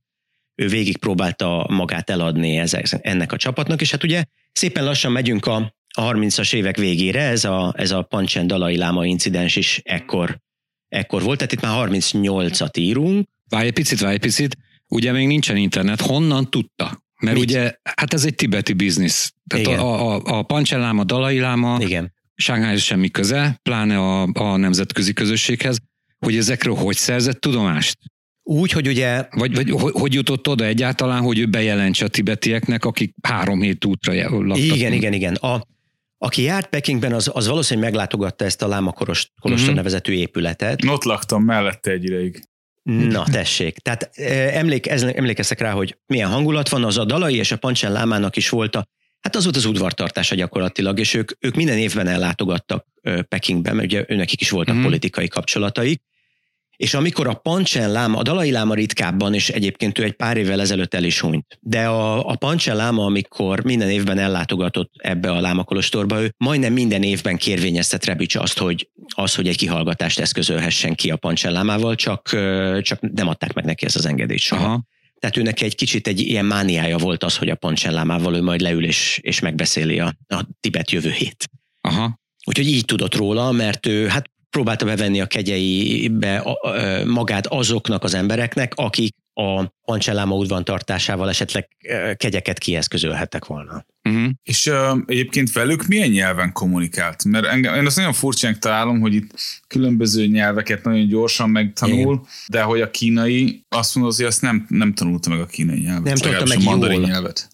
ő végig próbálta magát eladni ezek, ennek a csapatnak, és hát ugye szépen lassan megyünk a, a 30-as évek végére, ez a, ez a Pancsen Dalai Láma incidens is ekkor, ekkor volt, tehát itt már 38-at írunk, Várj egy picit, várj egy picit. Ugye még nincsen internet. Honnan tudta? Mert Mit? ugye, hát ez egy tibeti biznisz. Tehát Igen. a, a, a Pancselám, a Dalai Láma, igen. Shanghai semmi köze, pláne a, a nemzetközi közösséghez, hogy ezekről hogy szerzett tudomást? Úgy, hogy ugye Vagy, vagy hogy, hogy jutott oda egyáltalán, hogy ő bejelentse a tibetieknek, akik három hét útra laktak? Igen, igen, igen. A, aki járt Pekingben, az, az valószínűleg meglátogatta ezt a Láma Koros, Kolostor Mhm. nevezetű épületet. Ott laktam mellette egy ideig. Na, tessék. Tehát eh, emlék, ez, emlékeztek rá, hogy milyen hangulat van, az a Dalai és a Pancsen Lámának is volt a, hát az volt az udvartartása gyakorlatilag, és ők, ők minden évben ellátogattak Pekingbe, mert ugye őnekik is voltak Mhm. politikai kapcsolataik, és amikor a Pancsen Láma, a Dalai Láma ritkábban, és egyébként ő egy pár évvel ezelőtt el is hunyt, de a, a Pancsen Láma, amikor minden évben ellátogatott ebbe a Láma Kolostorba, ő majdnem minden évben kérvényezte Trebics azt, hogy, az, hogy egy kihallgatást eszközölhessen ki a Pancsen Lámával, csak, csak nem adták meg neki ezt az engedélyt soha. Aha. Tehát ő neki egy kicsit egy ilyen mániája volt az, hogy a Pancsen Lámával ő majd leül és, és megbeszéli a, a Tibet jövőjét. Aha. Úgyhogy így tudott róla, mert ő hát próbálta bevenni a kegyeibe magát azoknak az embereknek, akik a Pancselláma udvan tartásával esetleg ö, kegyeket kieszközölhettek volna. Uh-huh. És uh, egyébként velük milyen nyelven kommunikált? Mert engem, én azt nagyon furcsán találom, hogy itt különböző nyelveket nagyon gyorsan megtanul, Igen. de hogy a kínai azt mondod, hogy azt nem, nem tanulta meg a kínai nyelvet. Nem tanulta legalábbis meg a mandarin jól. nyelvet.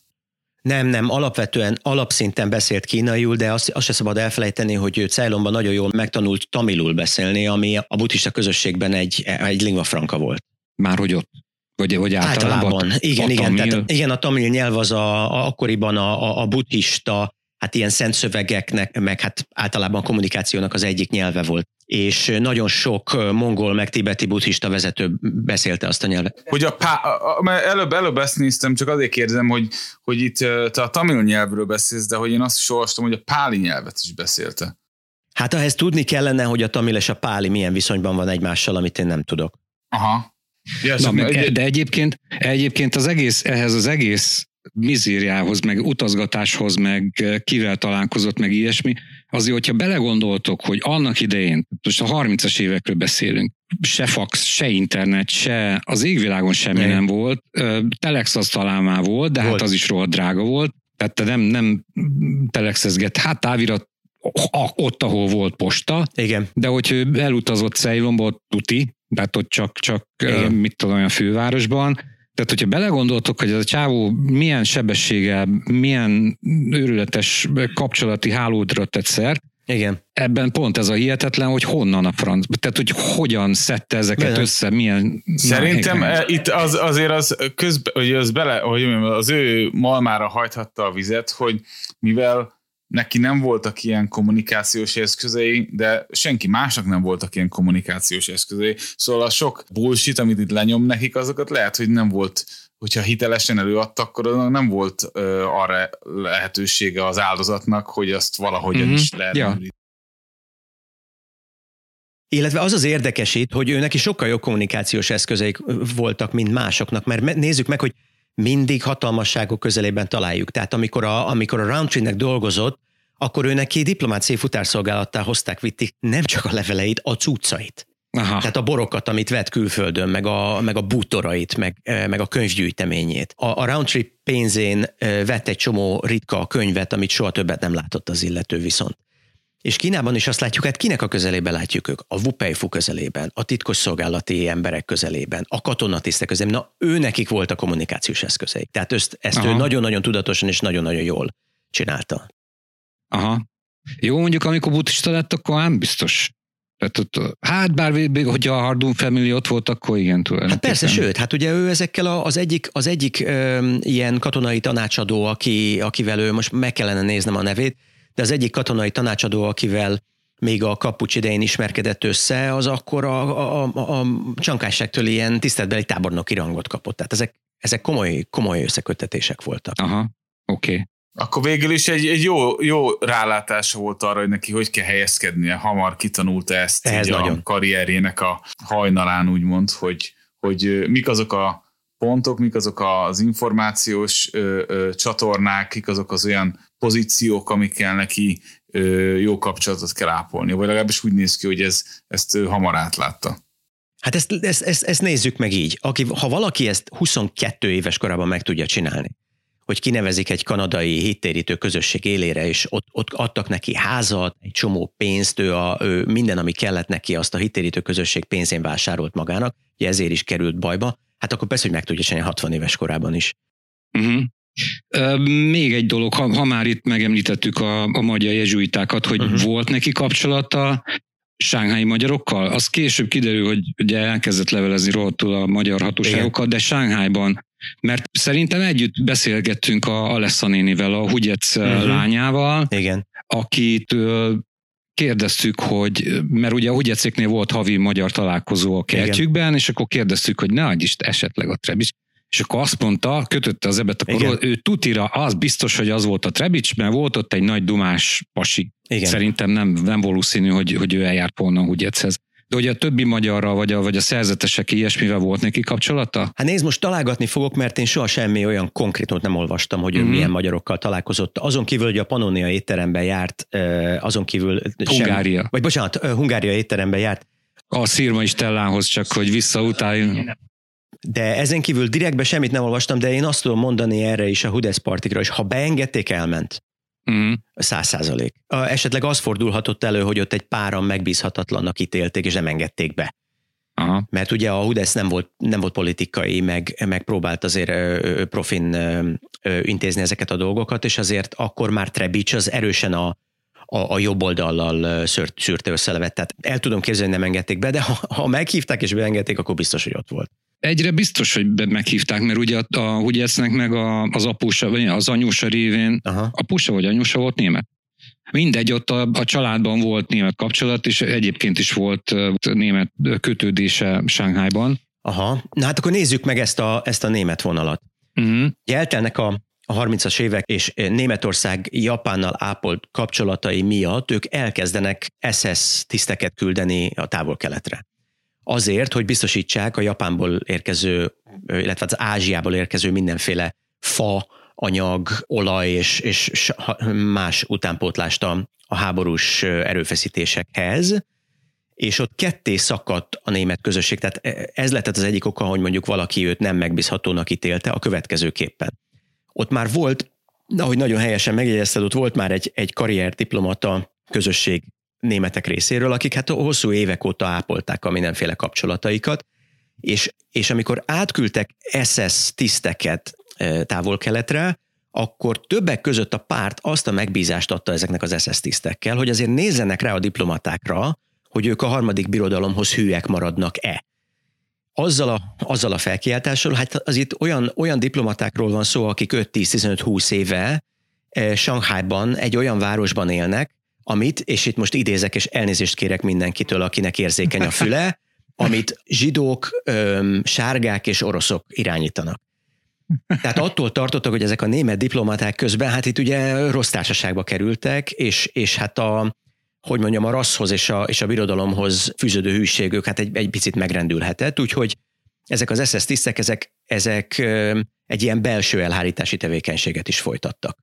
Nem, nem, alapvetően alapszinten beszélt kínaiul, de azt, azt se szabad elfelejteni, hogy ő Ceylonban nagyon jól megtanult tamilul beszélni, ami a buddhista közösségben egy, egy lingua franca volt. Már hogy ott? Vagy, vagy általában? Általában. Igen, a igen, tamil? tehát, igen, a tamil nyelv az a, a akkoriban a, a, a buddhista, hát ilyen szent szövegeknek, meg hát általában a kommunikációnak az egyik nyelve volt. És nagyon sok mongol, meg tibeti buddhista vezető beszélte azt a nyelvet. Hogy a pá, a, mert előbb, előbb ezt néztem, csak azért kérdezem, hogy, hogy itt te a tamil nyelvről beszélsz, de hogy én azt is olvastam, hogy a páli nyelvet is beszélte. Hát ehhez tudni kellene, hogy a tamil és a páli milyen viszonyban van egymással, amit én nem tudok. Aha. Ja, Na, meg, egy, de egyébként, egyébként az egész, ehhez az egész mizériához, meg utazgatáshoz, meg kivel találkozott, meg ilyesmi, azért, hogyha belegondoltok, hogy annak idején, most a 30-as évekről beszélünk, se fax, se internet, se az égvilágon semmi nem, nem volt, telex az talán már volt, de hát volt. hát az is rohadt drága volt, tehát te nem, nem telexezget, hát távirat ott, ahol volt posta, Igen. de hogy ő elutazott Ceylonba, ott tuti, tehát ott csak, csak Igen. mit tudom, olyan fővárosban, tehát, hogyha belegondoltok, hogy ez a csávó milyen sebességgel, milyen őrületes kapcsolati hálódra tett szert, igen. Ebben pont ez a hihetetlen, hogy honnan a franc, tehát hogy hogyan szedte ezeket Bele. össze, milyen... Szerintem na, e, itt az, azért az közben, hogy az bele, hogy az ő malmára hajthatta a vizet, hogy mivel neki nem voltak ilyen kommunikációs eszközei, de senki másnak nem voltak ilyen kommunikációs eszközei. Szóval a sok bullshit, amit itt lenyom nekik, azokat lehet, hogy nem volt hogyha hitelesen előadta, akkor nem volt ö, arra lehetősége az áldozatnak, hogy azt valahogyan mm-hmm. is lehet. Ja. Illetve az az érdekes itt, hogy ő neki sokkal jobb kommunikációs eszközeik voltak, mint másoknak, mert nézzük meg, hogy mindig hatalmasságok közelében találjuk. Tehát amikor a, amikor a Roundtree-nek dolgozott, akkor ő neki diplomáciai futárszolgálattá hozták, vitték nem csak a leveleit, a cuccait. Aha. Tehát a borokat, amit vett külföldön, meg a, meg a bútorait, meg, e, meg a könyvgyűjteményét. A, a Roundtree pénzén e, vett egy csomó ritka könyvet, amit soha többet nem látott az illető viszont. És Kínában is azt látjuk, hát kinek a közelében látjuk ők? A Wupeifu közelében, a titkos szolgálati emberek közelében, a katonatisztek közelében. Na, ő nekik volt a kommunikációs eszközei. Tehát ezt, ezt ő nagyon-nagyon tudatosan és nagyon-nagyon jól csinálta. Aha. Jó, mondjuk amikor buddhista lett, akkor nem biztos. Tehát ott, hát bár hogy a Hardun Family ott volt, akkor igen. Hát persze, sőt, hát ugye ő ezekkel az egyik, az egyik ö, ilyen katonai tanácsadó, aki, akivel ő most meg kellene néznem a nevét, de az egyik katonai tanácsadó, akivel még a kapucs idején ismerkedett össze, az akkor a, a, a, a csankásságtól ilyen tiszteletbeli tábornoki rangot kapott. Tehát ezek, ezek komoly, komoly összekötetések voltak. Aha, oké. Okay. Akkor végül is egy, egy jó, jó rálátása volt arra, hogy neki hogy kell helyezkednie. Hamar kitanulta ezt Ez így nagyon. a karrierjének a hajnalán, úgymond, hogy, hogy mik azok a pontok, mik azok az információs ö, ö, csatornák, kik azok az olyan pozíciók, amikkel neki ö, jó kapcsolatot kell ápolni. Vagy legalábbis úgy néz ki, hogy ez, ezt ő hamar átlátta. Hát ezt, ezt, ezt, ezt nézzük meg így. Aki, ha valaki ezt 22 éves korában meg tudja csinálni, hogy kinevezik egy kanadai hittérítő közösség élére, és ott, ott adtak neki házat, egy csomó pénzt, ő, a, ő minden, ami kellett neki, azt a hittérítő közösség pénzén vásárolt magának, ugye ezért is került bajba, hát akkor persze, hogy meg tudja csinálni 60 éves korában is. Uh-huh. Még egy dolog, ha, ha már itt megemlítettük a, a magyar jezsuitákat, hogy uh-huh. volt neki kapcsolata sánghái magyarokkal, az később kiderül, hogy ugye elkezdett levelezni rohadtul a magyar hatóságokkal, Igen. de Sánghájban, mert szerintem együtt beszélgettünk a Alessa nénivel, a Hugyec uh-huh. lányával, Igen. akit kérdeztük, hogy, mert ugye a Hugyecéknél volt havi magyar találkozó a kertjükben, Igen. és akkor kérdeztük, hogy ne adj is esetleg a Trebis. És akkor azt mondta, kötötte az ebet a korról, ő tutira, az biztos, hogy az volt a Trebics, mert volt ott egy nagy dumás pasi. Igen. Szerintem nem, nem valószínű, hogy, hogy ő eljárt volna Hugyechez. De ugye a többi magyarral, vagy a, vagy a szerzetesek ilyesmivel volt neki kapcsolata? Hát nézd, most találgatni fogok, mert én soha semmi olyan konkrétumot nem olvastam, hogy ő mm-hmm. milyen magyarokkal találkozott. Azon kívül, hogy a Pannonia étteremben járt, azon kívül... Hungária. Sem, vagy bocsánat, Hungária étteremben járt. A Szirma Stellához csak, hogy visszautáljunk. De ezen kívül direktben semmit nem olvastam, de én azt tudom mondani erre is a Hudesz partikra, és ha beengedték, elment. Mm. Száz százalék. Esetleg az fordulhatott elő, hogy ott egy páran megbízhatatlannak ítélték, és nem engedték be. Aha. Mert ugye a Hudesz nem volt, nem volt politikai, meg, meg próbált azért profin intézni ezeket a dolgokat, és azért akkor már Trebics az erősen a, a, a jobb oldallal szűrt, szűrte összelevet. Tehát el tudom képzelni, hogy nem engedték be, de ha, ha meghívták és beengedték, akkor biztos, hogy ott volt. Egyre biztos, hogy meghívták, mert ugye a, a Hugyecnek meg a, az apusa, vagy az anyusa révén, Aha. apusa vagy anyusa volt német. Mindegy, ott a, a családban volt német kapcsolat, és egyébként is volt német kötődése Sánghájban. Aha, na hát akkor nézzük meg ezt a, ezt a német vonalat. Uh-huh. Eltelnek a, a 30-as évek, és Németország Japánnal ápolt kapcsolatai miatt ők elkezdenek SS tiszteket küldeni a távol-keletre azért, hogy biztosítsák a Japánból érkező, illetve az Ázsiából érkező mindenféle fa, anyag, olaj és, és más utánpótlást a, háborús erőfeszítésekhez, és ott ketté szakadt a német közösség. Tehát ez lett az egyik oka, hogy mondjuk valaki őt nem megbízhatónak ítélte a következőképpen. Ott már volt, ahogy nagyon helyesen megjegyezted, ott volt már egy, egy karrierdiplomata közösség németek részéről, akik hát hosszú évek óta ápolták a mindenféle kapcsolataikat, és, és amikor átküldtek SS tiszteket távol-keletre, akkor többek között a párt azt a megbízást adta ezeknek az SS tisztekkel, hogy azért nézzenek rá a diplomatákra, hogy ők a harmadik birodalomhoz hűek maradnak-e. Azzal a, azzal a felkiáltással, hát az itt olyan, olyan diplomatákról van szó, akik 5-10-15-20 éve eh, Shanghaiban egy olyan városban élnek, amit, és itt most idézek, és elnézést kérek mindenkitől, akinek érzékeny a füle, amit zsidók, sárgák és oroszok irányítanak. Tehát attól tartottak, hogy ezek a német diplomaták közben, hát itt ugye rossz társaságba kerültek, és, és hát a, hogy mondjam, a rasszhoz és a, és a birodalomhoz fűződő hűségük hát egy, egy picit megrendülhetett, úgyhogy ezek az SS tisztek, ezek, ezek egy ilyen belső elhárítási tevékenységet is folytattak.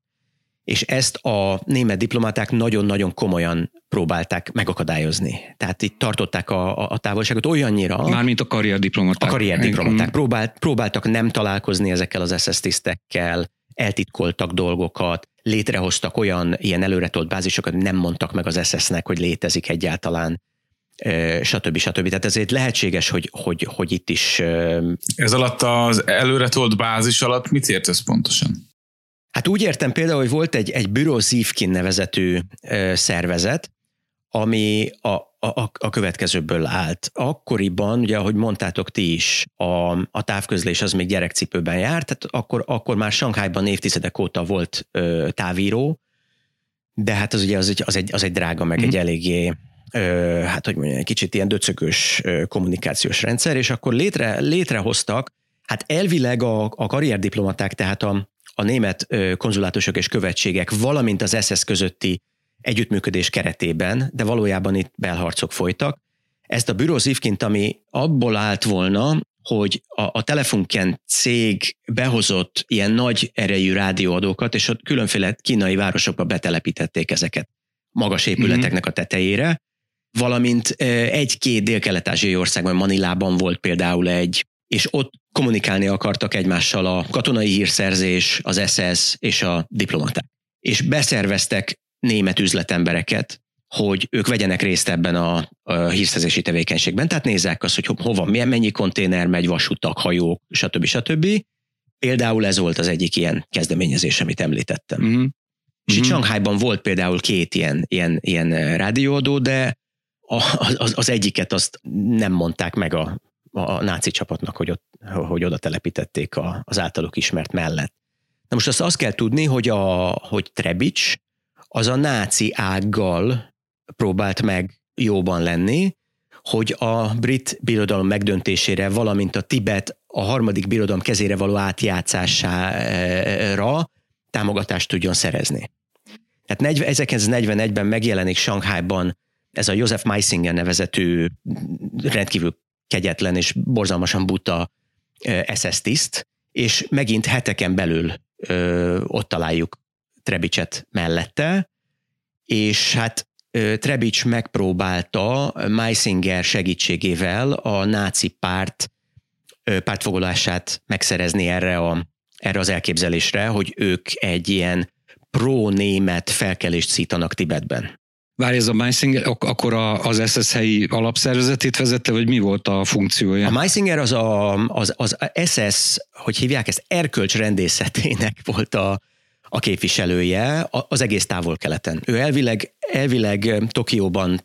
És ezt a német diplomaták nagyon-nagyon komolyan próbálták megakadályozni. Tehát itt tartották a, a távolságot olyannyira... Mármint a karrierdiplomaták. A karrierdiplomaták. Próbált, próbáltak nem találkozni ezekkel az SS tisztekkel, eltitkoltak dolgokat, létrehoztak olyan ilyen előretolt bázisokat, nem mondtak meg az SS-nek, hogy létezik egyáltalán, stb. stb. Tehát ezért lehetséges, hogy, hogy, hogy itt is... Ez alatt az előretolt bázis alatt mit értesz pontosan? Hát úgy értem például, hogy volt egy, egy Büro Zivkin nevezetű szervezet, ami a, a, a következőből állt. Akkoriban, ugye ahogy mondtátok ti is, a, a távközlés az még gyerekcipőben járt, tehát akkor, akkor már Sankhájban évtizedek óta volt ö, távíró, de hát az ugye az egy, az egy, az egy drága, meg mm. egy mhm. eléggé ö, hát hogy mondjam, egy kicsit ilyen döcögös ö, kommunikációs rendszer, és akkor létre, létrehoztak, hát elvileg a, a karrierdiplomaták, tehát a, a német konzulátusok és követségek, valamint az SS közötti együttműködés keretében, de valójában itt belharcok folytak. Ezt a Büro Zivkint, ami abból állt volna, hogy a, a Telefunken cég behozott ilyen nagy erejű rádióadókat, és ott különféle kínai városokba betelepítették ezeket magas épületeknek a tetejére, valamint egy-két dél-kelet-ázsiai országban, Manilában volt például egy, és ott kommunikálni akartak egymással a katonai hírszerzés, az SS és a diplomaták. És beszerveztek német üzletembereket, hogy ők vegyenek részt ebben a, a hírszerzési tevékenységben. Tehát nézzák azt, hogy hova, milyen, mennyi konténer megy, vasutak, hajók, stb. stb. Például ez volt az egyik ilyen kezdeményezés, amit említettem. Mm-hmm. És itt mm-hmm. Shanghaiban volt például két ilyen, ilyen, ilyen rádióadó, de a, az, az egyiket azt nem mondták meg a, a náci csapatnak, hogy, ott, hogy oda telepítették a, az általuk ismert mellett. Na most azt, azt kell tudni, hogy, a, hogy Trebics az a náci ággal próbált meg jóban lenni, hogy a brit birodalom megdöntésére, valamint a Tibet a harmadik birodalom kezére való átjátszására támogatást tudjon szerezni. Tehát 1941-ben megjelenik Shanghaiban ez a Joseph Meisinger nevezetű rendkívül kegyetlen és borzalmasan buta SS tiszt, és megint heteken belül ö, ott találjuk Trebicset mellette, és hát Trebics megpróbálta Meisinger segítségével a náci párt pártfoglalását megszerezni erre, a, erre az elképzelésre, hogy ők egy ilyen pro-német felkelést szítanak Tibetben. Várj, ez a Meisinger akkor az SS helyi alapszervezetét vezette, vagy mi volt a funkciója? A Meisinger az, a, az, az SS, hogy hívják ezt, erkölcsrendészetének volt a, a képviselője az egész távol-keleten. Ő elvileg, elvileg Tokióban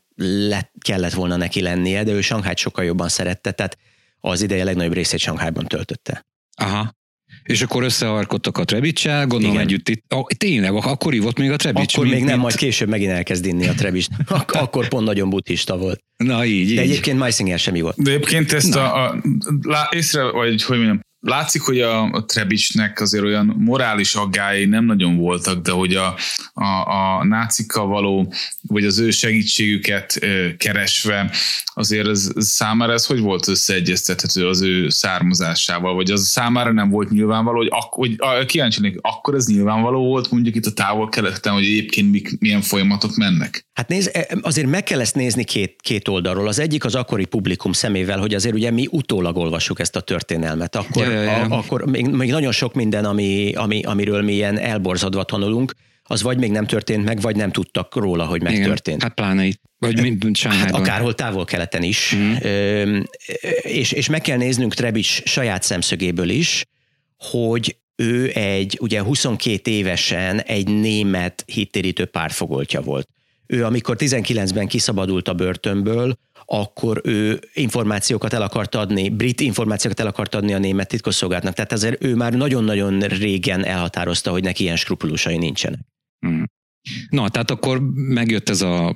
lett, kellett volna neki lennie, de ő Shanghai sokkal jobban szerette, tehát az ideje legnagyobb részét Shanghaiban töltötte. Aha. És akkor összearkodtak a Trebicsel, gondolom Igen. együtt itt. Oh, tényleg, akkor ívott még a Trebics. Akkor mint, még nem, mint... majd később megint elkezd inni a Trebics. Ak- akkor pont nagyon buddhista volt. Na így, De egyébként Meisinger sem volt. De egyébként ezt a, a, lá, észre, vagy hogy mondjam, látszik, hogy a, a Trebicsnek azért olyan morális aggályi nem nagyon voltak, de hogy a, a, a nácikkal való, vagy az ő segítségüket keresve, azért ez, számára ez hogy volt összeegyeztethető az ő származásával, vagy az számára nem volt nyilvánvaló, hogy, ak- hogy kíváncsi akkor ez nyilvánvaló volt mondjuk itt a távol-keleten, hogy egyébként mik, milyen folyamatok mennek? Hát nézd, e, azért meg kell ezt nézni két, két oldalról. Az egyik az akkori publikum szemével, hogy azért ugye mi utólag olvassuk ezt a történelmet. Akkor, ja, ja. A, akkor még, még nagyon sok minden, ami, ami, amiről mi ilyen elborzadva tanulunk, az vagy még nem történt meg, vagy nem tudtak róla, hogy megtörtént. Igen, hát pláne itt. Vagy mint hát akárhol távol-keleten is. Mm. Ö, és, és meg kell néznünk Trebics saját szemszögéből is, hogy ő egy, ugye 22 évesen egy német hittérítő párfogoltja volt. Ő amikor 19-ben kiszabadult a börtönből, akkor ő információkat el akart adni, brit információkat el akart adni a német titkosszolgálatnak. Tehát azért ő már nagyon-nagyon régen elhatározta, hogy neki ilyen skrupulusai nincsenek. Hmm. Na, tehát akkor megjött ez a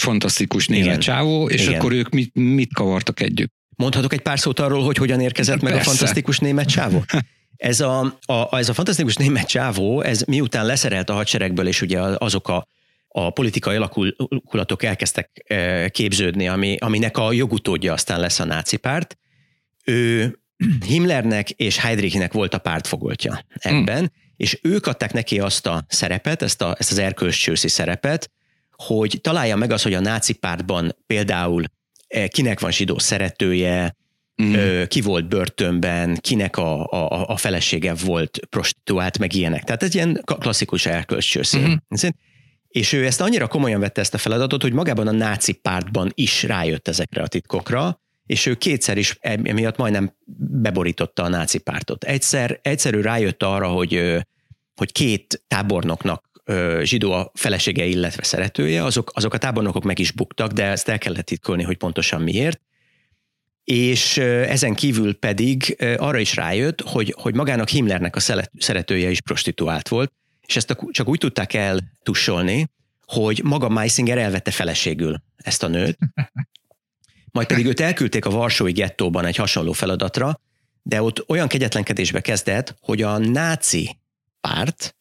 fantasztikus német csávó, és Igen. akkor ők mit, mit kavartak együtt? Mondhatok egy pár szót arról, hogy hogyan érkezett meg a fantasztikus német csávó? Ez a, a, ez a fantasztikus német csávó, ez miután leszerelt a hadseregből, és ugye azok a, a politikai alakulatok elkezdtek e, képződni, ami, aminek a jogutódja aztán lesz a náci párt, ő Himmlernek és Heydrichnek volt a pártfogoltja ebben, hmm. és ők adták neki azt a szerepet, ezt, a, ezt az erkölcscsőszi szerepet, hogy találja meg az, hogy a náci pártban például e, kinek van zsidó szeretője, mm. ki volt börtönben, kinek a, a, a felesége volt prostituált, meg ilyenek. Tehát ez ilyen klasszikus erkölcscsőszél. Mm. És ő ezt annyira komolyan vette ezt a feladatot, hogy magában a náci pártban is rájött ezekre a titkokra, és ő kétszer is emiatt majdnem beborította a náci pártot. Egyszer, egyszer ő rájött arra, hogy, hogy két tábornoknak zsidó a felesége, illetve szeretője, azok, azok a tábornokok meg is buktak, de ezt el kellett titkolni, hogy pontosan miért és ezen kívül pedig arra is rájött, hogy, hogy magának Himmlernek a szeretője is prostituált volt, és ezt csak úgy tudták eltussolni, hogy maga Meisinger elvette feleségül ezt a nőt, majd pedig őt elküldték a Varsói gettóban egy hasonló feladatra, de ott olyan kegyetlenkedésbe kezdett, hogy a náci párt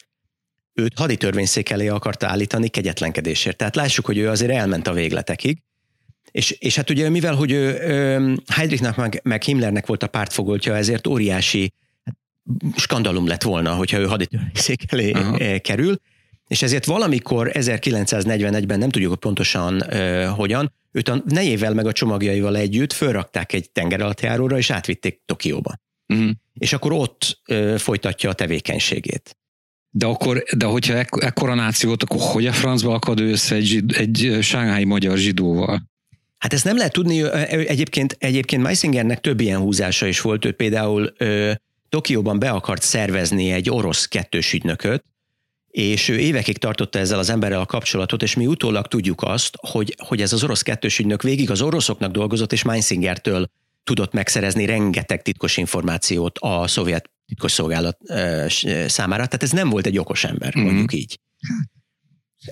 őt haditörvényszék elé akarta állítani kegyetlenkedésért. Tehát lássuk, hogy ő azért elment a végletekig, és, és hát ugye mivel, hogy ő, Heidrichnak meg, meg Himmlernek volt a pártfogoltja, ezért óriási skandalum lett volna, hogyha ő haditörvényszék elé Aha. kerül, és ezért valamikor 1941-ben, nem tudjuk pontosan uh, hogyan, őt a nejével meg a csomagjaival együtt fölrakták egy tengeralattjáróra, és átvitték Tokióba. Uh-huh. És akkor ott uh, folytatja a tevékenységét. De akkor, de hogyha ek- ekkora náció volt, akkor hogy a francba akad ő össze egy, egy sánghái magyar zsidóval? Hát ezt nem lehet tudni, egyébként, egyébként Meisingernek több ilyen húzása is volt, ő például ö, Tokióban be akart szervezni egy orosz kettős ügynököt, és ő évekig tartotta ezzel az emberrel a kapcsolatot, és mi utólag tudjuk azt, hogy, hogy ez az orosz kettős ügynök végig az oroszoknak dolgozott, és Meinsingertől tudott megszerezni rengeteg titkos információt a szovjet titkosszolgálat számára. Tehát ez nem volt egy okos ember, mm-hmm. mondjuk így.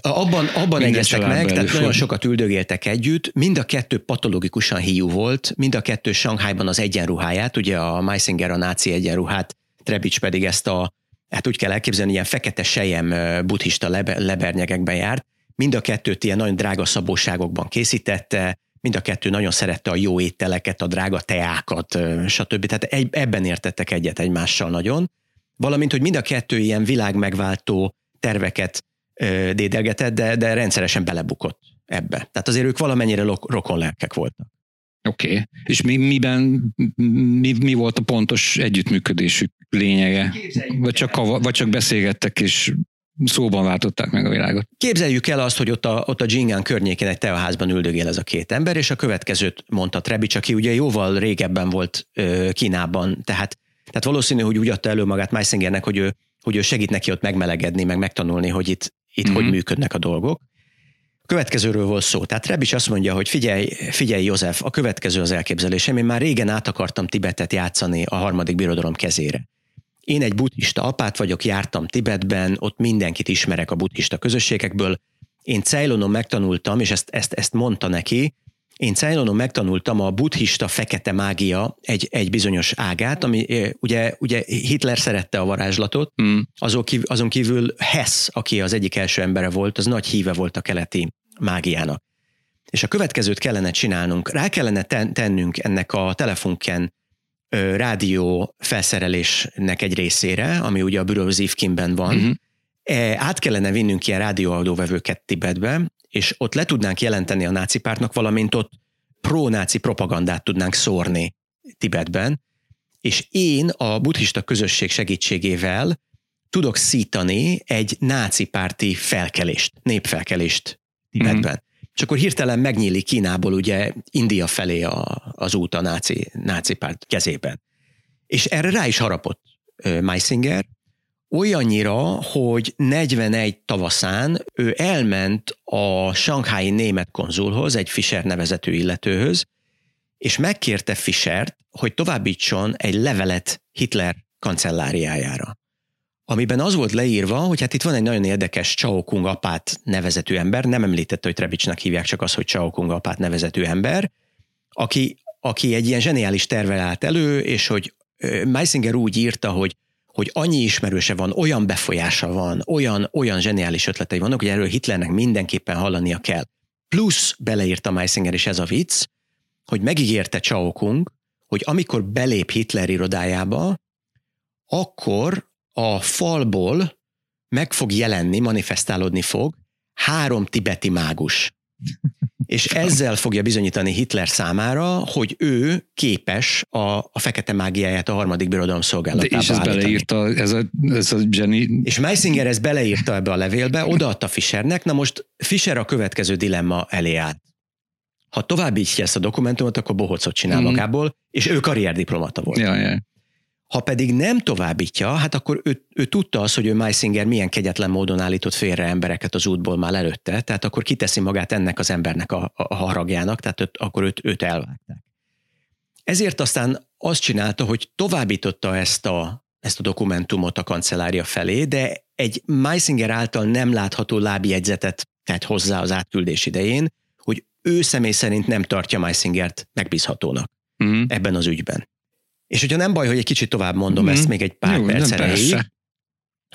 Abban, abban egyeztek meg, tehát nagyon sokat üldögéltek együtt, mind a kettő patológikusan hiú volt, mind a kettő Shanghaiban az egyenruháját, ugye a Meisinger a náci egyenruhát, Trebics pedig ezt a, hát úgy kell elképzelni, ilyen fekete sejem buddhista lebe, lebernyegekben járt, mind a kettőt ilyen nagyon drága szabóságokban készítette, mind a kettő nagyon szerette a jó ételeket, a drága teákat, stb. Tehát egy, ebben értettek egyet egymással nagyon. Valamint, hogy mind a kettő ilyen világmegváltó terveket dédelgetett, de, de rendszeresen belebukott ebbe. Tehát azért ők valamennyire rokon lelkek voltak. Oké. Okay. És mi, miben, mi, mi volt a pontos együttműködésük lényege? Vagy csak, vagy csak beszélgettek és szóban váltották meg a világot. Képzeljük el azt, hogy ott a, ott a Jingán környékén egy teaházban üldögél ez a két ember, és a következőt mondta Trebics, aki ugye jóval régebben volt ö, Kínában, tehát, tehát valószínű, hogy úgy adta elő magát Meisingernek, hogy ő, hogy ő segít neki ott megmelegedni, meg megtanulni, hogy itt, itt mm-hmm. hogy működnek a dolgok. Következőről volt szó. Tehát Rebics azt mondja, hogy figyelj, figyelj József, a következő az elképzelésem. Én már régen át akartam Tibetet játszani a harmadik birodalom kezére. Én egy buddhista apát vagyok, jártam Tibetben, ott mindenkit ismerek a buddhista közösségekből. Én Ceylonon megtanultam, és ezt, ezt, ezt mondta neki, én Ceylonon megtanultam a buddhista fekete mágia egy, egy bizonyos ágát, ami ugye, ugye Hitler szerette a varázslatot, mm. azon, kívül, azon kívül Hess, aki az egyik első embere volt, az nagy híve volt a keleti mágiának. És a következőt kellene csinálnunk. Rá kellene tennünk ennek a telefonken rádió felszerelésnek egy részére, ami ugye a Bureau Zivkinben van, uh-huh. Át kellene vinnünk ilyen rádióadóvevőket Tibetbe, és ott le tudnánk jelenteni a náci pártnak, valamint ott pro-náci propagandát tudnánk szórni Tibetben, és én a buddhista közösség segítségével tudok szítani egy náci párti felkelést, népfelkelést Tibetben. Mm-hmm. És akkor hirtelen megnyílik Kínából ugye India felé a, az út a náci, náci párt kezében. És erre rá is harapott Meisinger, olyannyira, hogy 41 tavaszán ő elment a Shanghai német konzulhoz, egy Fischer nevezető illetőhöz, és megkérte Fischert, hogy továbbítson egy levelet Hitler kancelláriájára. Amiben az volt leírva, hogy hát itt van egy nagyon érdekes Chao Kung apát nevezetű ember, nem említette, hogy Trebicsnak hívják, csak az, hogy Chao Kung apát nevezetű ember, aki, aki egy ilyen zseniális tervel állt elő, és hogy Meisinger úgy írta, hogy hogy annyi ismerőse van, olyan befolyása van, olyan, olyan zseniális ötletei vannak, hogy erről Hitlernek mindenképpen hallania kell. Plusz beleírta Meisinger is ez a vicc, hogy megígérte Chao Kung, hogy amikor belép Hitler irodájába, akkor a falból meg fog jelenni, manifestálódni fog három tibeti mágus. És ezzel fogja bizonyítani Hitler számára, hogy ő képes a, a fekete mágiáját a harmadik birodalom szolgálatába De és ez állítani. beleírta, ez a, ez a Jenny... És Meisinger ezt beleírta ebbe a levélbe, odaadta Fischernek, na most Fischer a következő dilemma elé állt. Ha továbbítja ezt a dokumentumot, akkor bohocot csinál mm. magából, és ő karrierdiplomata volt. Ja, ja. Ha pedig nem továbbítja, hát akkor ő, ő tudta azt, hogy ő Meisinger milyen kegyetlen módon állított félre embereket az útból már előtte, tehát akkor kiteszi magát ennek az embernek a, a haragjának, tehát őt, akkor őt, őt elvágták. Ezért aztán azt csinálta, hogy továbbította ezt a, ezt a dokumentumot a kancellária felé, de egy Meisinger által nem látható lábjegyzetet tett hozzá az átküldés idején, hogy ő személy szerint nem tartja Meisingert megbízhatónak uh-huh. ebben az ügyben. És hogyha nem baj, hogy egy kicsit tovább mondom mm. ezt még egy pár Jó, perc erejéig,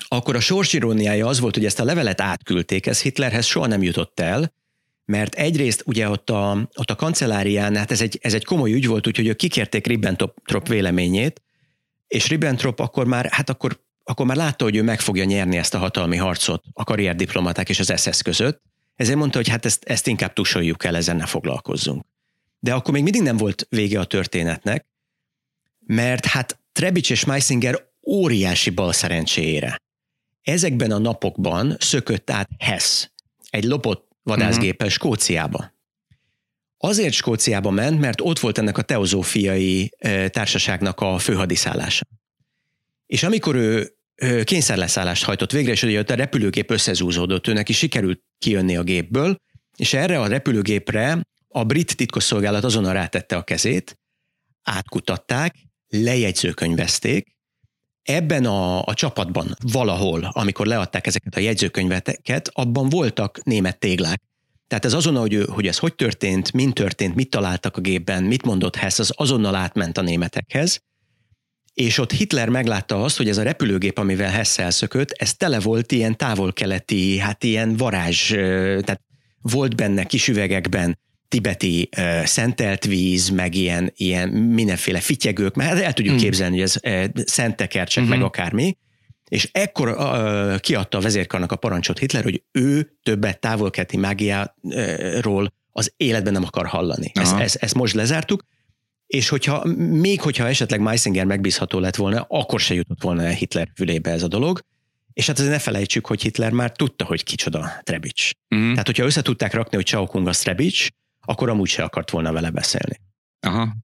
akkor a sors iróniája az volt, hogy ezt a levelet átküldték, ez Hitlerhez soha nem jutott el, mert egyrészt ugye ott a, ott a kancellárián, hát ez egy, ez egy komoly ügy volt, úgyhogy ők kikérték Ribbentrop véleményét, és Ribbentrop akkor már, hát akkor, akkor már látta, hogy ő meg fogja nyerni ezt a hatalmi harcot a karrierdiplomaták és az SS között, ezért mondta, hogy hát ezt, ezt inkább tusoljuk el, ezen ne foglalkozzunk. De akkor még mindig nem volt vége a történetnek, mert hát Trebics és Meisinger óriási bal szerencséjére. Ezekben a napokban szökött át Hess, egy lopott vadászgéppel uh-huh. Skóciába. Azért Skóciába ment, mert ott volt ennek a teozófiai társaságnak a főhadiszállása. És amikor ő kényszerleszállást hajtott végre, és ugye a repülőgép összezúzódott, őnek is sikerült kijönni a gépből, és erre a repülőgépre a brit titkosszolgálat azonnal rátette a kezét, átkutatták, lejegyzőkönyvezték, ebben a, a csapatban valahol, amikor leadták ezeket a jegyzőkönyveket, abban voltak német téglák. Tehát ez azonnal, hogy, hogy ez hogy történt, mint történt, mit találtak a gépben, mit mondott Hess, az azonnal átment a németekhez, és ott Hitler meglátta azt, hogy ez a repülőgép, amivel Hess elszökött, ez tele volt ilyen távol-keleti, hát ilyen varázs, tehát volt benne kis üvegekben tibeti uh, szentelt víz, meg ilyen, ilyen mindenféle fityegők, mert el tudjuk mm. képzelni, hogy ez uh, szentekercsek, mm-hmm. meg akármi, és ekkor uh, kiadta a vezérkarnak a parancsot Hitler, hogy ő többet távolkeleti mágiáról az életben nem akar hallani. Ezt, ezt, ezt most lezártuk, és hogyha még hogyha esetleg Meisinger megbízható lett volna, akkor se jutott volna el Hitler fülébe ez a dolog. És hát azért ne felejtsük, hogy Hitler már tudta, hogy kicsoda Trebics. Mm. Tehát, hogyha össze tudták rakni, hogy Chao a Trebics, akkor amúgy se akart volna vele beszélni. Aha.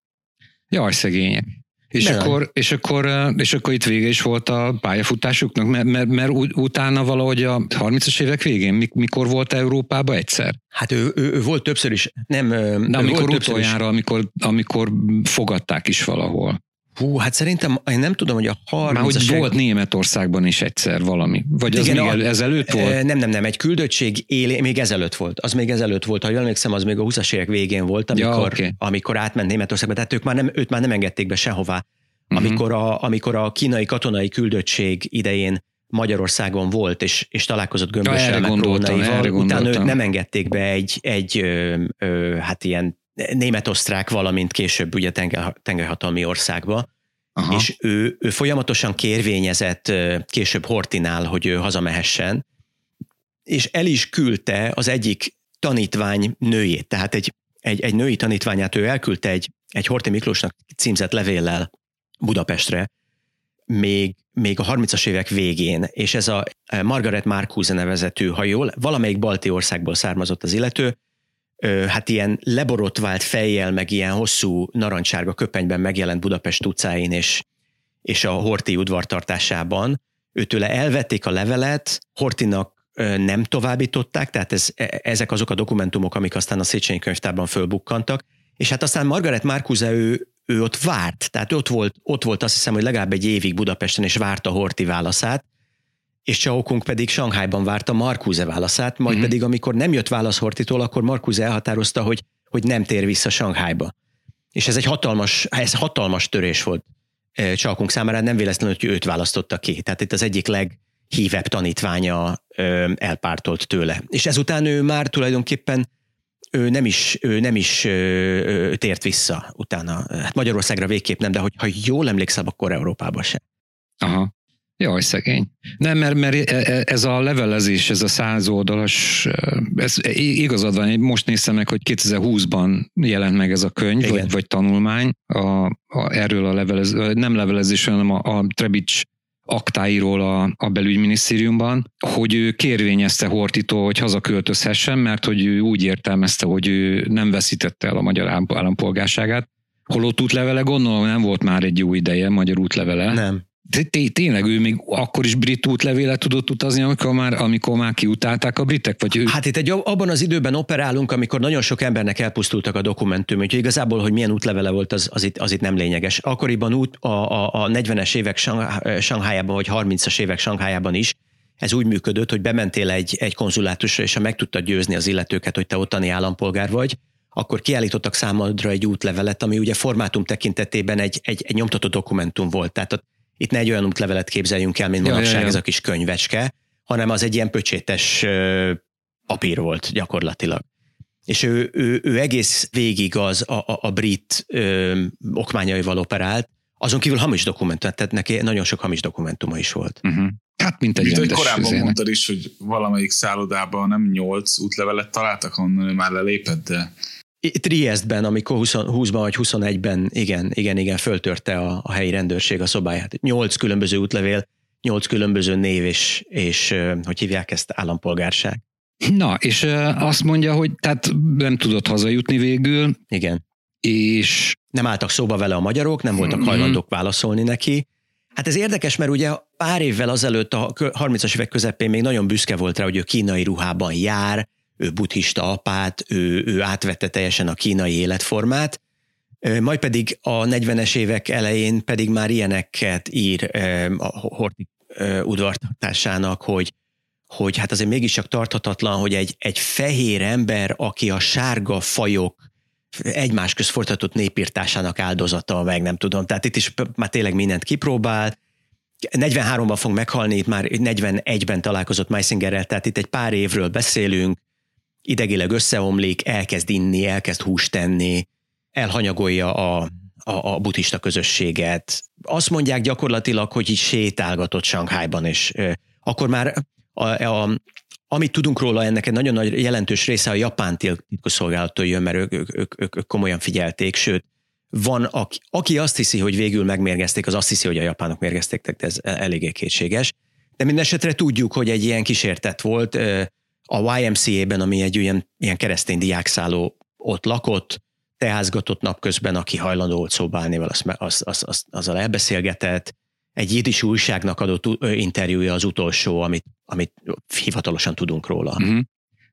Jaj, szegények. És akkor, és, akkor, és akkor itt vége is volt a pályafutásuknak, mert, mert, mert utána valahogy a 30-as évek végén, mikor volt Európába egyszer? Hát ő, ő, ő volt többször is, nem... De amikor volt utoljára, is. amikor, amikor fogadták is valahol. Hú, hát szerintem, én nem tudom, hogy a 30 Már hogy volt Németországban is egyszer valami, vagy az Igen, még a- ezelőtt volt? Nem, nem, nem, egy küldöttség élé, még ezelőtt volt. Az még ezelőtt volt, ha jól emlékszem, az még a 20-as évek végén volt, amikor, Ja, ja, okay. amikor átment Németországba, tehát ők már nem, őt már nem engedték be sehová. Mhm. Amikor, a, amikor a kínai katonai küldöttség idején Magyarországon volt, és, és találkozott Ja, Gömbös erre Elmek gondoltam, rónaival, erre utána őt nem engedték be egy, egy ö, ö, hát ilyen német-osztrák, valamint később ugye tenger, tengerhatalmi országba, Aha. és ő, ő folyamatosan kérvényezett később Hortinál, hogy ő hazamehessen, és el is küldte az egyik tanítvány nőjét, tehát egy, egy, egy női tanítványát ő elküldte egy, egy Horti Miklósnak címzett levéllel Budapestre, még, még a 30-as évek végén, és ez a Margaret Marcuse nevezetű, ha jól, valamelyik balti országból származott az illető, hát ilyen leborotvált fejjel, meg ilyen hosszú narancsárga köpenyben megjelent Budapest utcáin és, és a Horti udvartartásában. Őtőle elvették a levelet, Hortinak nem továbbították, tehát ez, e- ezek azok a dokumentumok, amik aztán a Széchenyi könyvtárban fölbukkantak, és hát aztán Margaret Marcuse ő, ő ott várt, tehát ott volt, ott volt azt hiszem, hogy legalább egy évig Budapesten, és várta Horti válaszát, és Csaokunk pedig Shanghaiban várta Marcuse válaszát, majd Mhm. pedig amikor nem jött válasz Hortitól, akkor Marcuse elhatározta, hogy, hogy nem tér vissza Shanghaiba. És ez egy hatalmas, ez hatalmas törés volt eh, Csaokunk számára, nem véletlenül, hogy őt választotta ki. Tehát itt az egyik leghívebb tanítványa elpártolt tőle. És ezután ő már tulajdonképpen ő nem is, ő nem is ö, ö, tért vissza utána. Hát Magyarországra végképp nem, de hogy, ha jól emlékszem, akkor Európába sem. Aha. Jaj, szegény. Nem, mert, mert e- e- ez a levelezés, ez a száz oldalas, ez i- igazad van, most néztem meg, hogy 2020-ban jelent meg ez a könyv, Igen. vagy, vagy tanulmány a, a, erről a levelez, nem levelezés, hanem a, a Trebics aktáiról a, a belügyminisztériumban, hogy ő kérvényezte Hortitól, hogy hazaköltözhessen, mert hogy ő úgy értelmezte, hogy ő nem veszítette el a magyar állam- állampolgárságát. Holott útlevele gondolom nem volt már egy jó ideje, magyar útlevele. Nem. Tényleg ő még akkor is brit útlevéle tudott utazni, amikor már, amikor már kiutálták a britek? Vagy ő... Hát itt egy, abban az időben operálunk, amikor nagyon sok embernek elpusztultak a dokumentum, úgyhogy igazából, hogy milyen útlevele volt, az, az, itt, az itt nem lényeges. Akkoriban út, a, a, a 40-es évek Sang- Sanghájában, vagy 30-as évek Sanghájában is, ez úgy működött, hogy bementél egy, egy konzulátusra, és ha meg tudtad győzni az illetőket, hogy te ottani állampolgár vagy, akkor kiállítottak számodra egy útlevelet, ami ugye formátum tekintetében egy, egy, egy nyomtatott dokumentum volt. Tehát ott, itt ne egy olyan útlevelet képzeljünk el, mint Ja, manapság ja, ja. ez a kis könyvecske, hanem az egy ilyen pöcsétes papír volt gyakorlatilag. És ő, ő, ő egész végig az a, a, a brit ö, okmányaival operált, azon kívül hamis dokumentum, tehát neki nagyon sok hamis dokumentuma is volt. Uh-huh. Hát, mint egy rendes korábban izének. mondtad is, hogy valamelyik szállodában nem nyolc útlevelet találtak, onnan ő már lelépett, de Triestben, amikor 20, 20-ban vagy 21-ben, igen, igen, igen, föltörte a, a helyi rendőrség a szobáját. Nyolc különböző útlevél, nyolc különböző név, és, és hogy hívják ezt, állampolgárság. Na, és azt mondja, hogy tehát nem tudott hazajutni végül, Igen. és nem álltak szóba vele a magyarok, nem voltak Mhm. hajlandók válaszolni neki. Hát ez érdekes, mert ugye pár évvel azelőtt a kö- 30-as évek közepén még nagyon büszke volt rá, hogy ő kínai ruhában jár, ő buddhista apát, ő, ő átvette teljesen a kínai életformát, majd pedig a 40-es évek elején pedig már ilyeneket ír a Horti ö, udvartartásának, hogy hogy hát azért mégiscsak tarthatatlan, hogy egy, egy fehér ember, aki a sárga fajok egymás közt folytatott népírtásának áldozata, meg nem tudom. Tehát itt is már tényleg mindent kipróbált. 43-ban fog meghalni, itt már 41-ben találkozott Meisingerrel, tehát itt egy pár évről beszélünk, idegileg összeomlik, elkezd inni, elkezd húst tenni, elhanyagolja a, a, a buddhista közösséget. Azt mondják gyakorlatilag, hogy így sétálgatott Shanghaiban, és ö, akkor már a, a, amit tudunk róla, ennek egy nagyon nagy jelentős része a japán titkosszolgálattól jön, mert ők, ők, ők, ők, ők komolyan figyelték, sőt, van, aki, aki azt hiszi, hogy végül megmérgezték, az azt hiszi, hogy a japánok mérgezték, de ez eléggé kétséges. De minden esetre tudjuk, hogy egy ilyen kísértet volt. A YMCA-ben, ami egy ilyen, ilyen keresztény diákszálló, ott lakott, teázgatott napközben, aki hajlandó volt szóba állni, az, az, az, az, azzal elbeszélgetett. Egy jiddis újságnak adott interjúja az utolsó, amit, amit hivatalosan tudunk róla. uh-huh.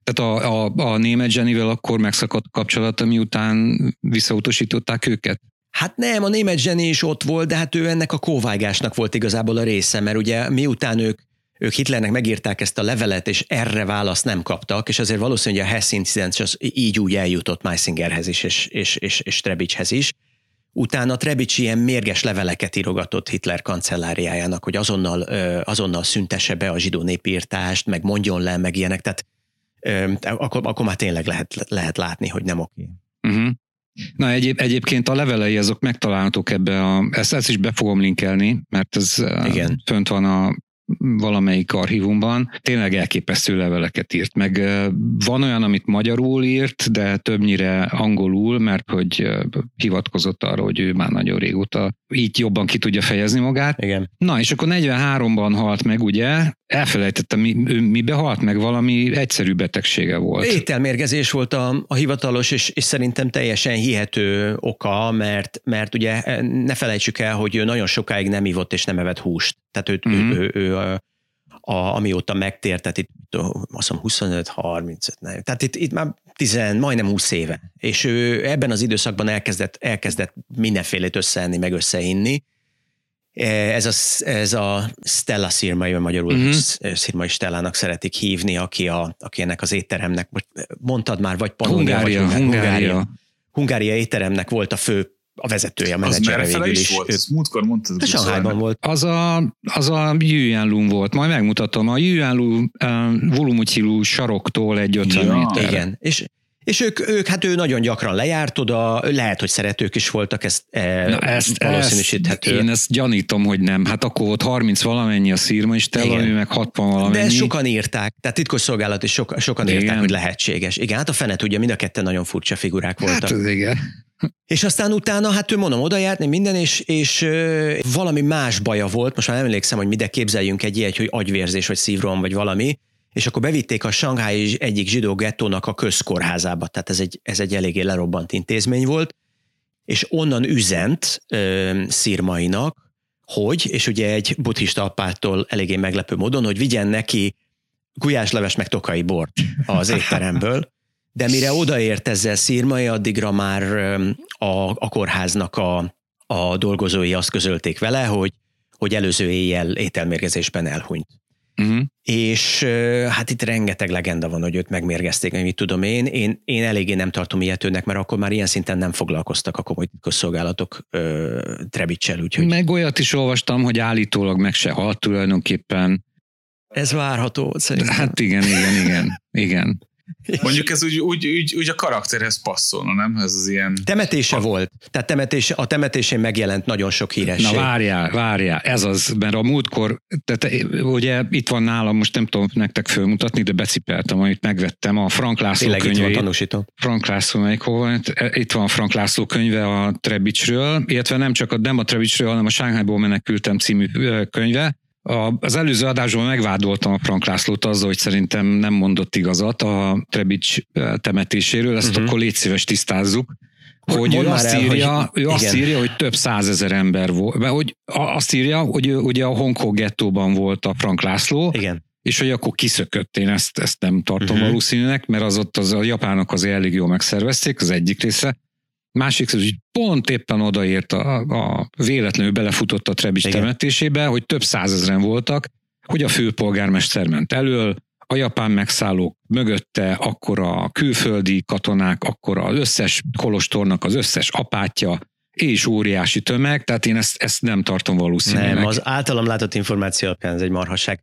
tehát a, a, a német Jennyvel akkor megszakadt kapcsolata, miután visszautasították őket? Hát nem, a német zseni is ott volt, de hát ő ennek a kóvágásnak volt igazából a része, mert ugye miután ők ők Hitlernek megírták ezt a levelet, és erre választ nem kaptak, és azért valószínűleg a Hess incidens az így úgy eljutott Meisingerhez is, és, és, és, és Trebicshez is. Utána Trebics ilyen mérges leveleket írogatott Hitler kancelláriájának, hogy azonnal, azonnal szüntesse be a zsidó népírtást, meg mondjon le, meg ilyenek. Tehát akkor, akkor már tényleg lehet, lehet látni, hogy nem oké. Uh-huh. Na egyéb, egyébként a levelei azok megtalálhatók ebbe a, ezt, ezt is be fogom linkelni, mert ez Igen. fönt van a valamelyik archívumban, tényleg elképesztő leveleket írt. Meg van olyan, amit magyarul írt, de többnyire angolul, mert hogy hivatkozott arra, hogy ő már nagyon régóta így jobban ki tudja fejezni magát. Igen. Na, és akkor 43-ban halt meg, ugye? Elfelejtettem, mi, ő mibe halt meg? Valami egyszerű betegsége volt. Ételmérgezés volt a, a hivatalos, és, és szerintem teljesen hihető oka, mert, mert ugye ne felejtsük el, hogy ő nagyon sokáig nem ivott és nem evett húst. Tehát őt, mm-hmm. ő, ő, ő a, a, amióta megtért, tehát itt azt mondom 25-35, nem. Tehát itt, itt már 10, majdnem 20 éve. És ő ebben az időszakban elkezdett, elkezdett mindenfélét összeenni, meg összeinni. E, ez a, ez a Stella szirmai, vagy magyarul uh-huh. szirmai Stellának szeretik hívni, aki, a, aki ennek az étteremnek, mondtad már, vagy Pannonia, Hungária, vagy Hungária. Hungária. Hungária étteremnek volt a fő a vezetője, a menedzsere végül is. Volt? Ezt múltkor mondtad. A Sanghajban volt. Az a, az a Yuanlun volt, majd megmutatom. A Yuanlu uh, Volumucsilu saroktól egy 50 ja. méter. Igen, és és ők, ők, hát ő nagyon gyakran lejárt oda, lehet, hogy szeretők is voltak, ezt, e, Na ezt valószínűsíthető. Ezt, én ezt gyanítom, hogy nem. Hát akkor volt 30 valamennyi a szírma, és te valami meg 60 valamennyi. De sokan írták, tehát titkos szolgálat is so, sokan igen. írták, hogy lehetséges. Igen, hát a fene tudja, mind a ketten nagyon furcsa figurák voltak. Hát igen. És aztán utána, hát ő mondom, oda járt, minden, és, és ö, valami más baja volt, most már nem emlékszem, hogy mide képzeljünk egy ilyet, hogy agyvérzés, vagy szívrom, vagy valami, és akkor bevitték a Sanghái egyik zsidó gettónak a közkórházába, tehát ez egy, ez egy eléggé lerobbant intézmény volt, és onnan üzent ö, Szirmainak, hogy, és ugye egy buddhista apától eléggé meglepő módon, hogy vigyen neki gulyásleves meg tokai bort az étteremből, de mire odaért ezzel Szirmai, addigra már a, a kórháznak a, a dolgozói azt közölték vele, hogy, hogy előző éjjel ételmérgezésben elhunyt. Uh-huh. És hát itt rengeteg legenda van, hogy őt megmérgezték, mit tudom én. Én, én eléggé nem tartom ilyetőnek, mert akkor már ilyen szinten nem foglalkoztak a komoly szolgálatok Trebicsel. Úgyhogy... Meg olyat is olvastam, hogy állítólag meg se halt tulajdonképpen. Ez várható szerintem. Hát igen, igen, igen, igen. Mondjuk ez úgy, úgy, úgy, úgy a karakterhez passzolna, nem? Ez az ilyen... Temetése a... volt. Tehát temetés, a temetésén megjelent nagyon sok híresség. Na várjál, várjál, ez az, mert a múltkor, tehát ugye itt van nálam, most nem tudom nektek fölmutatni, de becipeltem, amit megvettem, a Frank László Tényleg könyve. itt van tanúsító. Frank László, melyik hol Itt van a Frank László könyve a Trebicsről, illetve nem csak a, nem a Trebicsről, hanem a Sánghányból menekültem című könyve, a, az előző adásban megvádoltam a Frank Lászlót azzal, hogy szerintem nem mondott igazat a Trebics temetéséről, ezt uh-huh. akkor légy szíves tisztázzuk. Hogy ő azt, el, írja, hogy, ő azt írja, hogy több százezer ember volt. Mert hogy azt írja, hogy ugye a Hongkong gettóban volt a Frank László, igen. és hogy akkor kiszökött. Én ezt, ezt nem tartom uh-huh. valószínűnek, mert az ott az a japánok az elég jól megszervezték, az egyik része. Másik, hogy pont éppen odaért a, a véletlenül belefutott a Trebics Igen. temetésébe, hogy több százezren voltak, hogy a főpolgármester ment elől, a japán megszállók mögötte, akkor a külföldi katonák, akkor az összes kolostornak az összes apátja, és óriási tömeg, tehát én ezt, ezt nem tartom valószínűleg. Nem, az általam látott információ alapján ez egy marhasság.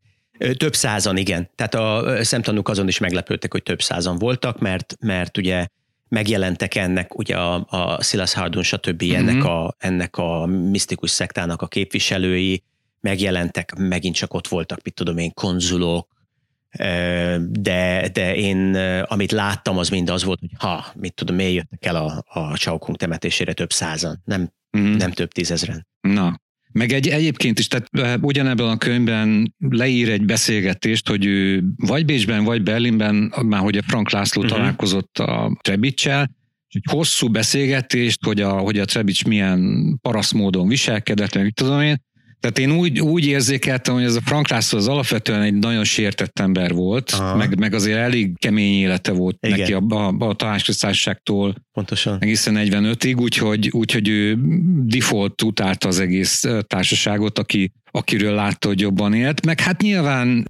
Több százan, igen. Tehát a szemtanúk azon is meglepődtek, hogy több százan voltak, mert, mert ugye megjelentek ennek, ugye a, a Silas Hardun, stb. Mm-hmm. ennek, a, ennek a misztikus szektának a képviselői, megjelentek, megint csak ott voltak, mit tudom én, konzulok, de, de én, amit láttam, az mind az volt, hogy ha, mit tudom, miért jöttek el a, a Chaokung temetésére több százan, nem, mm. nem több tízezren. Na, meg egy, egyébként is, tehát ugyanebben a könyvben leír egy beszélgetést, hogy ő vagy Bécsben, vagy Berlinben, már hogy a Frank László uh-huh. találkozott a Trebicsel, egy hosszú beszélgetést, hogy a, hogy a Trebics milyen paraszt módon viselkedett, meg tudom én, Tehát én úgy, úgy érzékeltem, hogy ez a Frank László az alapvetően egy nagyon sértett ember volt, meg, meg azért elég kemény élete volt Igen. neki a, a, a tanácsköztársaságtól Pontosan. egészen 45-ig, úgyhogy, úgyhogy ő default utálta az egész társaságot, aki akiről látta, hogy jobban élt, meg hát nyilván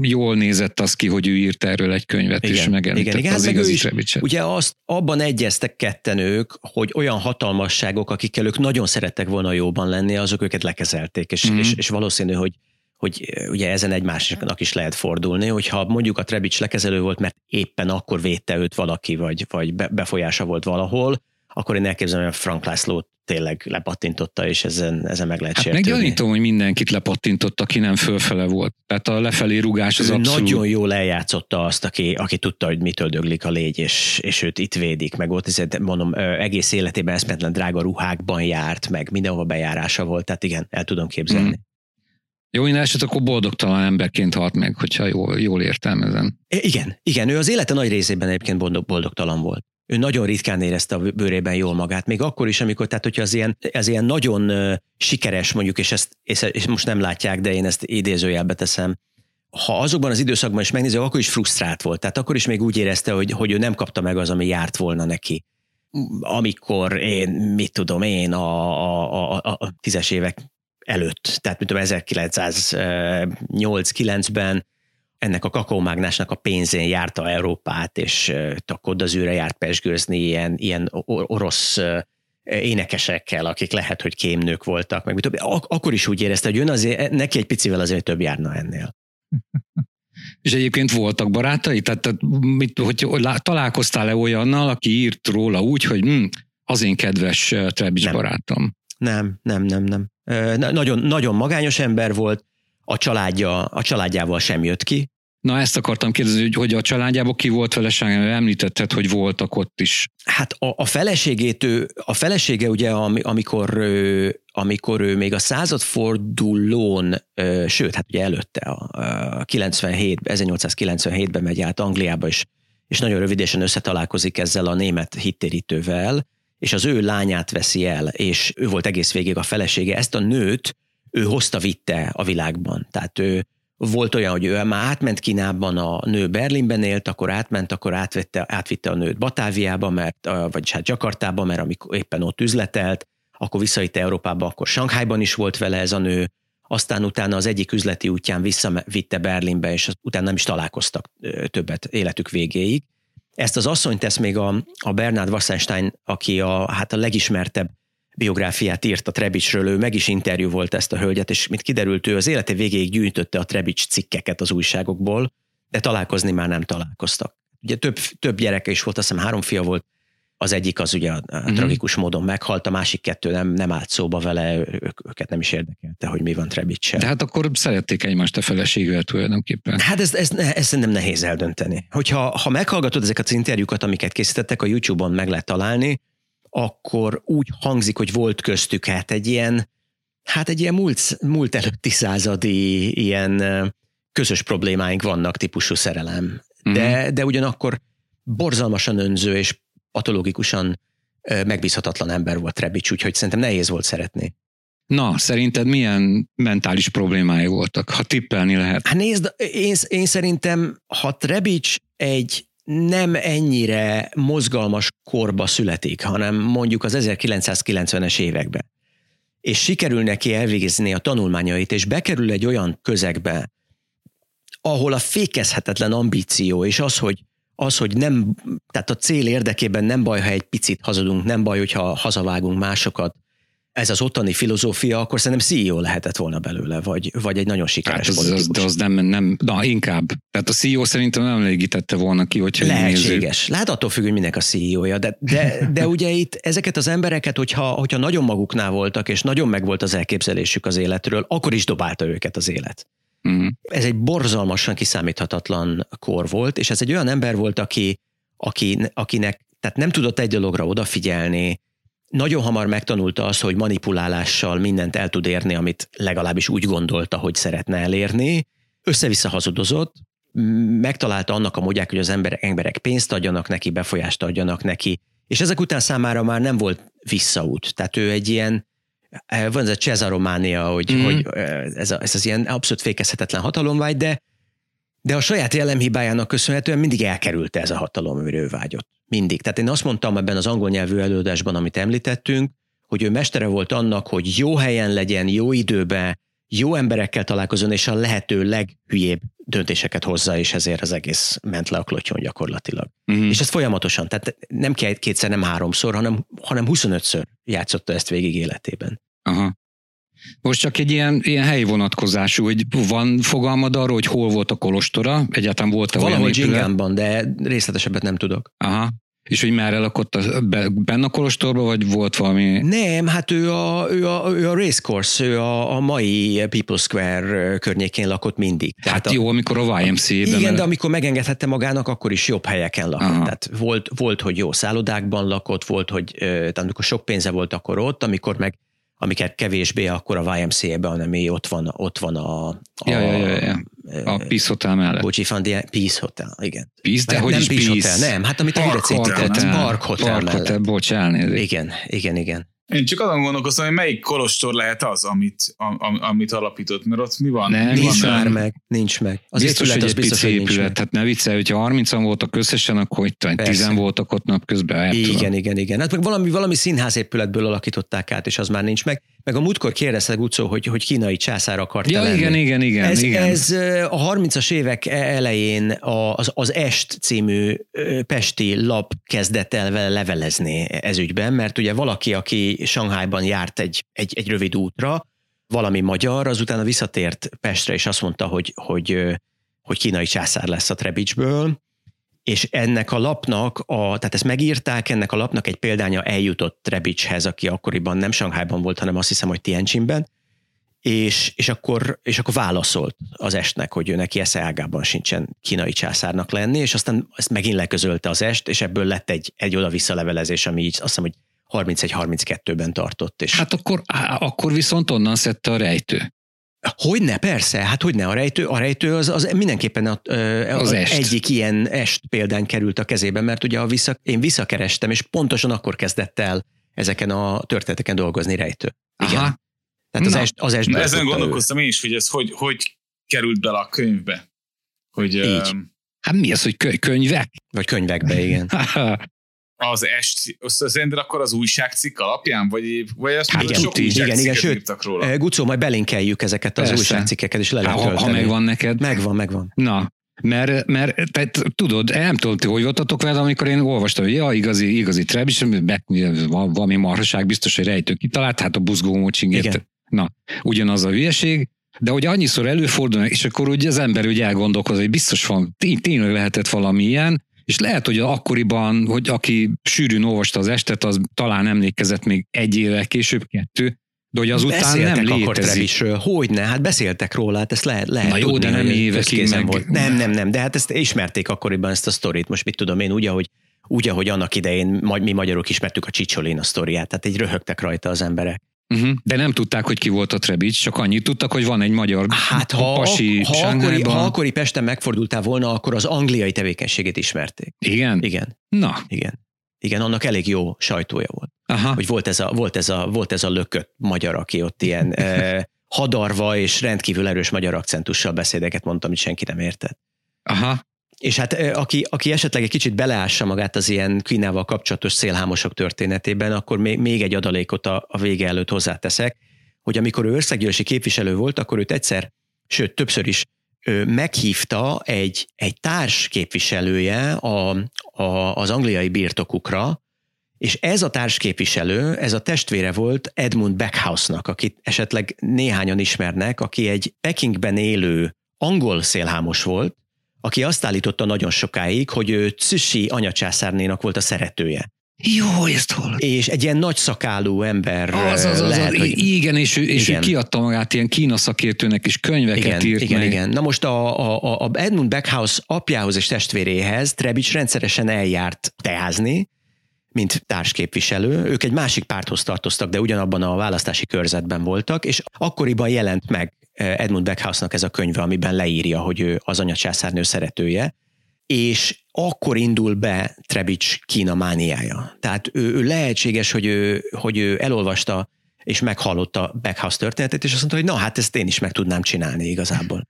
jól nézett az ki, hogy ő írt erről egy könyvet, igen, és megemlítette igen, igen, az hát igazi is, Ugye azt abban egyeztek ketten ők, hogy olyan hatalmasságok, akikkel ők nagyon szerettek volna jóban lenni, azok őket lekezelték, és, mm-hmm. és, és valószínű, hogy hogy ugye ezen egymásnak is lehet fordulni, hogyha mondjuk a Trebics lekezelő volt, mert éppen akkor védte őt valaki, vagy, vagy befolyása volt valahol, akkor én elképzelem, hogy Frank Lászlót tényleg lepattintotta, és ezen, ezen meg lehet hát sértődni. Meggyanítom, hogy mindenkit lepattintott, aki nem fölfele volt. Tehát a lefelé rugás az ő abszolút... Nagyon jól eljátszotta azt, aki, aki tudta, hogy mitől döglik a légy, és, és őt itt védik, meg ott ezért mondom, egész életében eszmetlen drága ruhákban járt, meg mindenhova bejárása volt, tehát igen, el tudom képzelni. Mm. Jó, én eset akkor boldogtalan emberként halt meg, hogyha jól, jól értelmezem. Igen, igen, ő az élete nagy részében egyébként boldogtalan volt ő nagyon ritkán érezte a bőrében jól magát, még akkor is, amikor, tehát hogyha az ilyen, az ilyen nagyon sikeres mondjuk, és ezt és most nem látják, de én ezt idézőjelbe teszem, ha azokban az időszakban is megnéző, akkor is frusztrált volt. Tehát akkor is még úgy érezte, hogy, hogy ő nem kapta meg az, ami járt volna neki. Amikor én, mit tudom én, a, a, a, a tízes évek előtt, tehát mint tudom, 1908-9-ben ennek a kakaómágnásnak a pénzén járta Európát, és a Kodazűre járt pesgőzni ilyen, ilyen orosz énekesekkel, akik lehet, hogy kémnők voltak, meg több. Ak- akkor is úgy érezte, hogy jön azért, neki egy picivel azért több járna ennél. És egyébként voltak barátai? Tehát, mit, hogy, találkoztál-e olyannal, aki írt róla úgy, hogy hm, az én kedves Trebics nem. barátom? Nem, nem, nem, nem. Nagyon, nagyon magányos ember volt, a családja, a családjával sem jött ki, Na ezt akartam kérdezni, hogy, hogy a családjában ki volt felesége, említetted, hogy voltak ott is. Hát a, a feleségét ő, a felesége ugye, amikor, amikor ő még a századfordulón, sőt, hát ugye előtte, a 97, 1897-ben megy át Angliába, és, és nagyon rövidesen összetalálkozik ezzel a német hittérítővel, és az ő lányát veszi el, és ő volt egész végig a felesége. Ezt a nőt ő hozta, vitte a világban. Tehát ő, volt olyan, hogy ő már átment Kínában, a nő Berlinben élt, akkor átment, akkor átvette, átvitte a nőt Batáviába, mert, vagyis hát Jakartába, mert amikor éppen ott üzletelt, akkor visszaitte Európába, akkor Sankhájban is volt vele ez a nő, aztán utána az egyik üzleti útján visszavitte Berlinbe, és utána nem is találkoztak többet életük végéig. Ezt az asszonyt tesz még a, a Bernard Wassenstein, aki a, hát a legismertebb biográfiát írt a Trebicsről, ő meg is interjú volt ezt a hölgyet, és mint kiderült, ő az élete végéig gyűjtötte a Trebics cikkeket az újságokból, de találkozni már nem találkoztak. Ugye több, több gyereke is volt, azt hiszem három fia volt, az egyik az ugye a uh-huh. tragikus módon meghalt, a másik kettő nem, nem állt szóba vele, ők, őket nem is érdekelte, hogy mi van Trebicsel. De hát akkor szerették egymást a feleségvel tulajdonképpen. Hát ez, ez, ez szerintem nehéz eldönteni. Hogyha ha meghallgatod ezeket az interjúkat, amiket készítettek, a YouTube-on meg lehet találni, akkor úgy hangzik, hogy volt köztük hát egy ilyen, hát egy ilyen múlt, múlt előtti századi ilyen közös problémáink vannak típusú szerelem. De, mm-hmm. de ugyanakkor borzalmasan önző és patológikusan megbízhatatlan ember volt Rebics, úgyhogy szerintem nehéz volt szeretni. Na, szerinted milyen mentális problémái voltak, ha tippelni lehet? Hát nézd, én, én szerintem, ha Trebics egy nem ennyire mozgalmas korba születik, hanem mondjuk az 1990-es években, és sikerül neki elvégezni a tanulmányait, és bekerül egy olyan közegbe, ahol a fékezhetetlen ambíció, és az, hogy az, hogy nem, tehát a cél érdekében nem baj, ha egy picit hazudunk, nem baj, hogyha hazavágunk másokat, ez az ottani filozófia, akkor szerintem CEO lehetett volna belőle, vagy, vagy egy nagyon sikeres hát az, politikus. Az, az nem, nem, na inkább. Tehát a CEO szerintem nem elégítette volna ki, hogyha Lehetséges. Lehet attól függ, hogy minek a CEO-ja, de, de, de ugye itt ezeket az embereket, hogyha, hogyha nagyon maguknál voltak, és nagyon megvolt az elképzelésük az életről, akkor is dobálta őket az élet. Uh-huh. Ez egy borzalmasan kiszámíthatatlan kor volt, és ez egy olyan ember volt, aki, aki, akinek tehát nem tudott egy dologra odafigyelni, nagyon hamar megtanulta azt, hogy manipulálással mindent el tud érni, amit legalábbis úgy gondolta, hogy szeretne elérni. Össze-vissza hazudozott, megtalálta annak a módját, hogy az emberek, emberek pénzt adjanak neki, befolyást adjanak neki, és ezek után számára már nem volt visszaút. Tehát ő egy ilyen, van ez a Cesarománia, hogy, mm. hogy ez, a, ez az ilyen abszolút fékezhetetlen hatalomvágy, de, de a saját jellemhibájának köszönhetően mindig elkerülte ez a hatalom, amire ő vágyott. Mindig. Tehát én azt mondtam ebben az angol nyelvű előadásban, amit említettünk, hogy ő mestere volt annak, hogy jó helyen legyen, jó időben, jó emberekkel találkozon, és a lehető leghülyébb döntéseket hozza, és ezért az egész ment le a klotyon gyakorlatilag. Uh-huh. És ez folyamatosan, tehát nem kétszer, nem háromszor, hanem, hanem 25-ször játszotta ezt végig életében. Aha. Most csak egy ilyen, ilyen helyi vonatkozású, hogy van fogalmad arról, hogy hol volt a kolostora? Egyáltalán volt-e Valahol Dzsingánban, de részletesebbet nem tudok. Aha. És hogy már lakott a, benne a kolostorban, vagy volt valami? Nem, hát ő a, ő a, ő a racecourse, ő a, a mai People Square környékén lakott mindig. Hát Tehát hát jó, amikor a YMCA-ben. Igen, mert... de amikor megengedhette magának, akkor is jobb helyeken lakott. Aha. Tehát volt, volt, hogy jó szállodákban lakott, volt, hogy tehát amikor sok pénze volt, akkor ott, amikor meg amiket kevésbé, akkor a YMCA-ben, hanem ott van, ott van a, a, ja, ja, ja, ja. a Peace Hotel mellett. Bocsi, van Peace Hotel, igen. Peace, de hogy nem is Peace, Hotel, nem, hát amit Park a Hotel, Park Hotel, Park Hotel, bocs, elnézést. Igen, igen, igen. Én csak azon gondolkoztam, hogy melyik kolostor lehet az, amit, am, amit alapított, mert ott mi van? Nem, mi nincs van már meg, nincs meg. Az biztos, épület, hogy egy biztos, pici épület, tehát ne viccelj, hogyha 30-an voltak összesen, akkor itt 10 voltak ott napközben. Igen, tudom. igen, igen. Hát meg valami, valami színház épületből alakították át, és az már nincs meg. Meg a múltkor kérdezte Gucó, hogy, hogy kínai császár akart ja, lenni. igen, igen, igen, ez, igen. Ez a 30-as évek elején az, az Est című pesti lap kezdett el vele levelezni ez ügyben, mert ugye valaki, aki Shanghaiban járt egy, egy, egy rövid útra, valami magyar, azután visszatért Pestre, és azt mondta, hogy, hogy, hogy kínai császár lesz a Trebicsből, és ennek a lapnak, a, tehát ezt megírták, ennek a lapnak egy példánya eljutott Trebicshez, aki akkoriban nem Shanghaiban volt, hanem azt hiszem, hogy Tianjinben, és, és, akkor, és akkor válaszolt az estnek, hogy ő neki esze ágában sincsen kínai császárnak lenni, és aztán ezt megint leközölte az est, és ebből lett egy, egy oda-vissza levelezés, ami így azt hiszem, hogy 31-32-ben tartott. És... Hát akkor, akkor viszont onnan szedte a rejtő. Hogyne, persze, hát hogyne, a rejtő, a rejtő az, az mindenképpen a, az, az est. egyik ilyen est példán került a kezébe, mert ugye a vissza, én visszakerestem, és pontosan akkor kezdett el ezeken a történeteken dolgozni rejtő. Igen. Aha. Tehát az Na, est, az est ezen gondolkoztam ő. én is, hogy ez hogy, hogy került bele a könyvbe. Hogy, Így. Um, hát mi az, hogy könyvek? Vagy könyvekbe, igen. az est, szerinted akkor az újságcikk alapján, vagy, vagy azt hát, igen, sok igen, igen, sőt, róla? Eh, Gucó, majd belinkeljük ezeket az Persze. újságcikkeket, és le lehet ha, ha megvan neked. Megvan, megvan. Na, mert, mert tehát, tudod, nem tudom, ti hogy voltatok vele, amikor én olvastam, hogy ja, igazi, igazi treb, és valami marhaság biztos, hogy rejtő kitalált, hát a buzgó mocsingért. Na, ugyanaz a hülyeség, de hogy annyiszor előfordul, és akkor ugye az ember ugye elgondolkozik, hogy biztos van, tényleg lehetett valami ilyen, és lehet, hogy akkoriban, hogy aki sűrűn olvasta az estet, az talán emlékezett még egy évvel később, kettő, de hogy azután beszéltek nem létezik. Hogy ne, hát beszéltek róla, hát ezt lehet, lehet Na jó, tudni, de nem évekig meg... volt. Nem, nem, nem, de hát ezt ismerték akkoriban ezt a sztorit, most mit tudom én, úgy, ahogy, úgy, ahogy annak idején mi magyarok ismertük a Csicsolina sztoriát, tehát így röhögtek rajta az emberek. Uh-huh. De nem tudták, hogy ki volt a Trebics, csak annyit tudtak, hogy van egy magyar hát, ha, pasi ha, akkori, ha akkori Pesten megfordultál volna, akkor az angliai tevékenységét ismerték. Igen? Igen. Na. Igen. Igen, annak elég jó sajtója volt. Aha. Hogy volt ez a, volt ez a, volt ez a lökött magyar, aki ott ilyen eh, hadarva és rendkívül erős magyar akcentussal beszédeket mondtam, amit senki nem értett. Aha. És hát aki, aki esetleg egy kicsit beleássa magát az ilyen Kínával kapcsolatos szélhámosok történetében, akkor még, egy adalékot a, a vége előtt hozzáteszek, hogy amikor ő országgyűlési képviselő volt, akkor őt egyszer, sőt többször is ő meghívta egy, egy társ képviselője a, a, az angliai birtokukra, és ez a társképviselő, ez a testvére volt Edmund Backhouse-nak, akit esetleg néhányan ismernek, aki egy Pekingben élő angol szélhámos volt, aki azt állította nagyon sokáig, hogy ő Cüssi anyacsászárnénak volt a szeretője. Jó, ezt hol? És egy ilyen nagy szakálú ember az, az, az, lehet, az, hogy... Igen, és, ő, és igen. ő kiadta magát ilyen kína szakértőnek, és könyveket igen, írt Igen, meg. igen. Na most a, a, a Edmund Backhouse apjához és testvéréhez Trebics rendszeresen eljárt teázni, mint társképviselő. Ők egy másik párthoz tartoztak, de ugyanabban a választási körzetben voltak, és akkoriban jelent meg Edmund Backhouse-nak ez a könyve, amiben leírja, hogy ő az anyacsászárnő szeretője, és akkor indul be Trebics Kína mániája. Tehát ő, ő lehetséges, hogy ő, hogy ő elolvasta és meghallotta Backhouse történetét, és azt mondta, hogy na hát ezt én is meg tudnám csinálni igazából.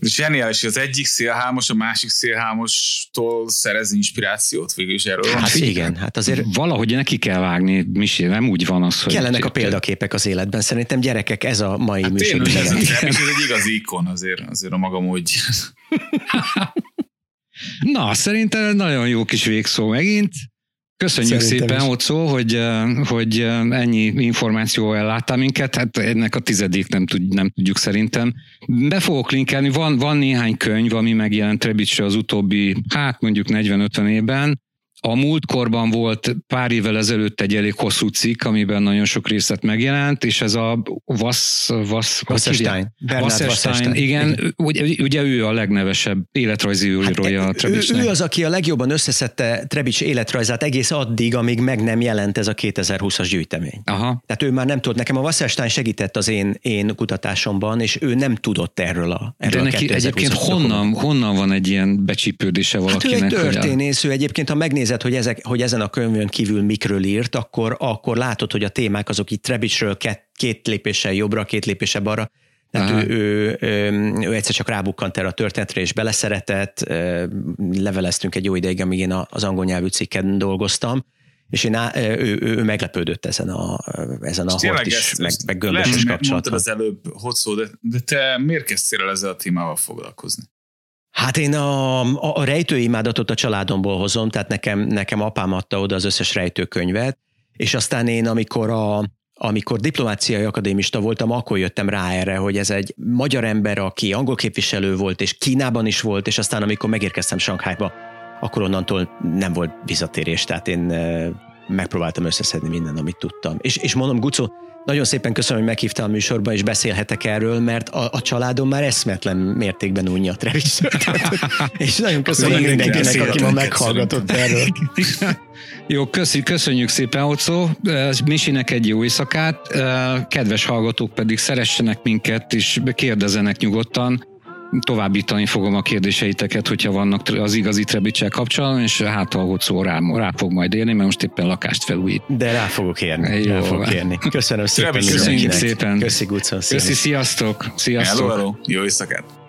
Zseniális, az egyik szélhámos a másik szélhámostól szerez inspirációt végül is erről. Hát igen, hát azért valahogy neki kell vágni, Misi, nem úgy van az, hogy... Kellenek a példaképek az életben, szerintem gyerekek, ez a mai hát műsor. Ez, ez, ez egy igazi ikon azért, azért a maga módja. Na, szerintem nagyon jó kis végszó megint. Köszönjük Szerintem szépen, is. Ocó, hogy, hogy ennyi információ elláttál minket, hát ennek a tizedik nem, tud, nem tudjuk szerintem. Be fogok linkelni, van, van néhány könyv, ami megjelent Trebicsre az utóbbi, hát mondjuk 40-50 évben, a múltkorban volt pár évvel ezelőtt egy elég hosszú cikk, amiben nagyon sok részlet megjelent, és ez a Vass, Vass, Wasserstein. Wasserstein, igen, ugye, ugye ő a legnevesebb életrajzi írója hát, a Trebicsnek. Ő, ő az, aki a legjobban összeszedte Trebics életrajzát egész addig, amíg meg nem jelent ez a 2020-as gyűjtemény. Aha. Tehát ő már nem tudott, nekem a Wasserstein segített az én, én kutatásomban, és ő nem tudott erről a erről De neki a egyébként honnan, honnan van egy ilyen becsípődése valakinek? Hát ő egy történész, ő egyébként, ha megnéz megnézed, hogy, ezek, hogy ezen a könyvön kívül mikről írt, akkor, akkor látod, hogy a témák azok itt Trebicsről két, két lépéssel jobbra, két lépéssel balra, tehát ő, ő, ő, ő egyszer csak rábukkant erre a történetre, és beleszeretett, leveleztünk egy jó ideig, amíg én az angol nyelvű cikken dolgoztam, és én, ő, ő, ő meglepődött ezen a, ezen a hort is, meg, meg gömbös is kapcsolatban. az előbb, Hocó, de, de te miért kezdtél el ezzel a témával foglalkozni? Hát én a, a, a rejtőimádatot a családomból hozom, tehát nekem, nekem apám adta oda az összes rejtőkönyvet, és aztán én, amikor a, amikor diplomáciai akadémista voltam, akkor jöttem rá erre, hogy ez egy magyar ember, aki angol képviselő volt, és Kínában is volt, és aztán amikor megérkeztem Sankhájba, akkor onnantól nem volt visszatérés, tehát én megpróbáltam összeszedni minden, amit tudtam. És, és mondom, Gucó, nagyon szépen köszönöm, hogy meghívtál a műsorba, és beszélhetek erről, mert a, a családom már eszmetlen mértékben unja Trevis És nagyon köszönöm mindenkinek, aki ma meghallgatott erről. Jó, köszi, köszönjük szépen, Ocó. Misinek egy jó éjszakát. Kedves hallgatók pedig szeressenek minket, és kérdezenek nyugodtan továbbítani fogom a kérdéseiteket, hogyha vannak az igazi Trebicsel kapcsolatban, és hát a szó rá, rá fog majd érni, mert most éppen lakást felújít. De rá fogok érni. Jó. Rá fogok érni. Köszönöm szépen. Köszönjük szépen. Köszi, Gucon. Köszi, sziasztok. Sziasztok. Hello, hello. Jó éjszakát.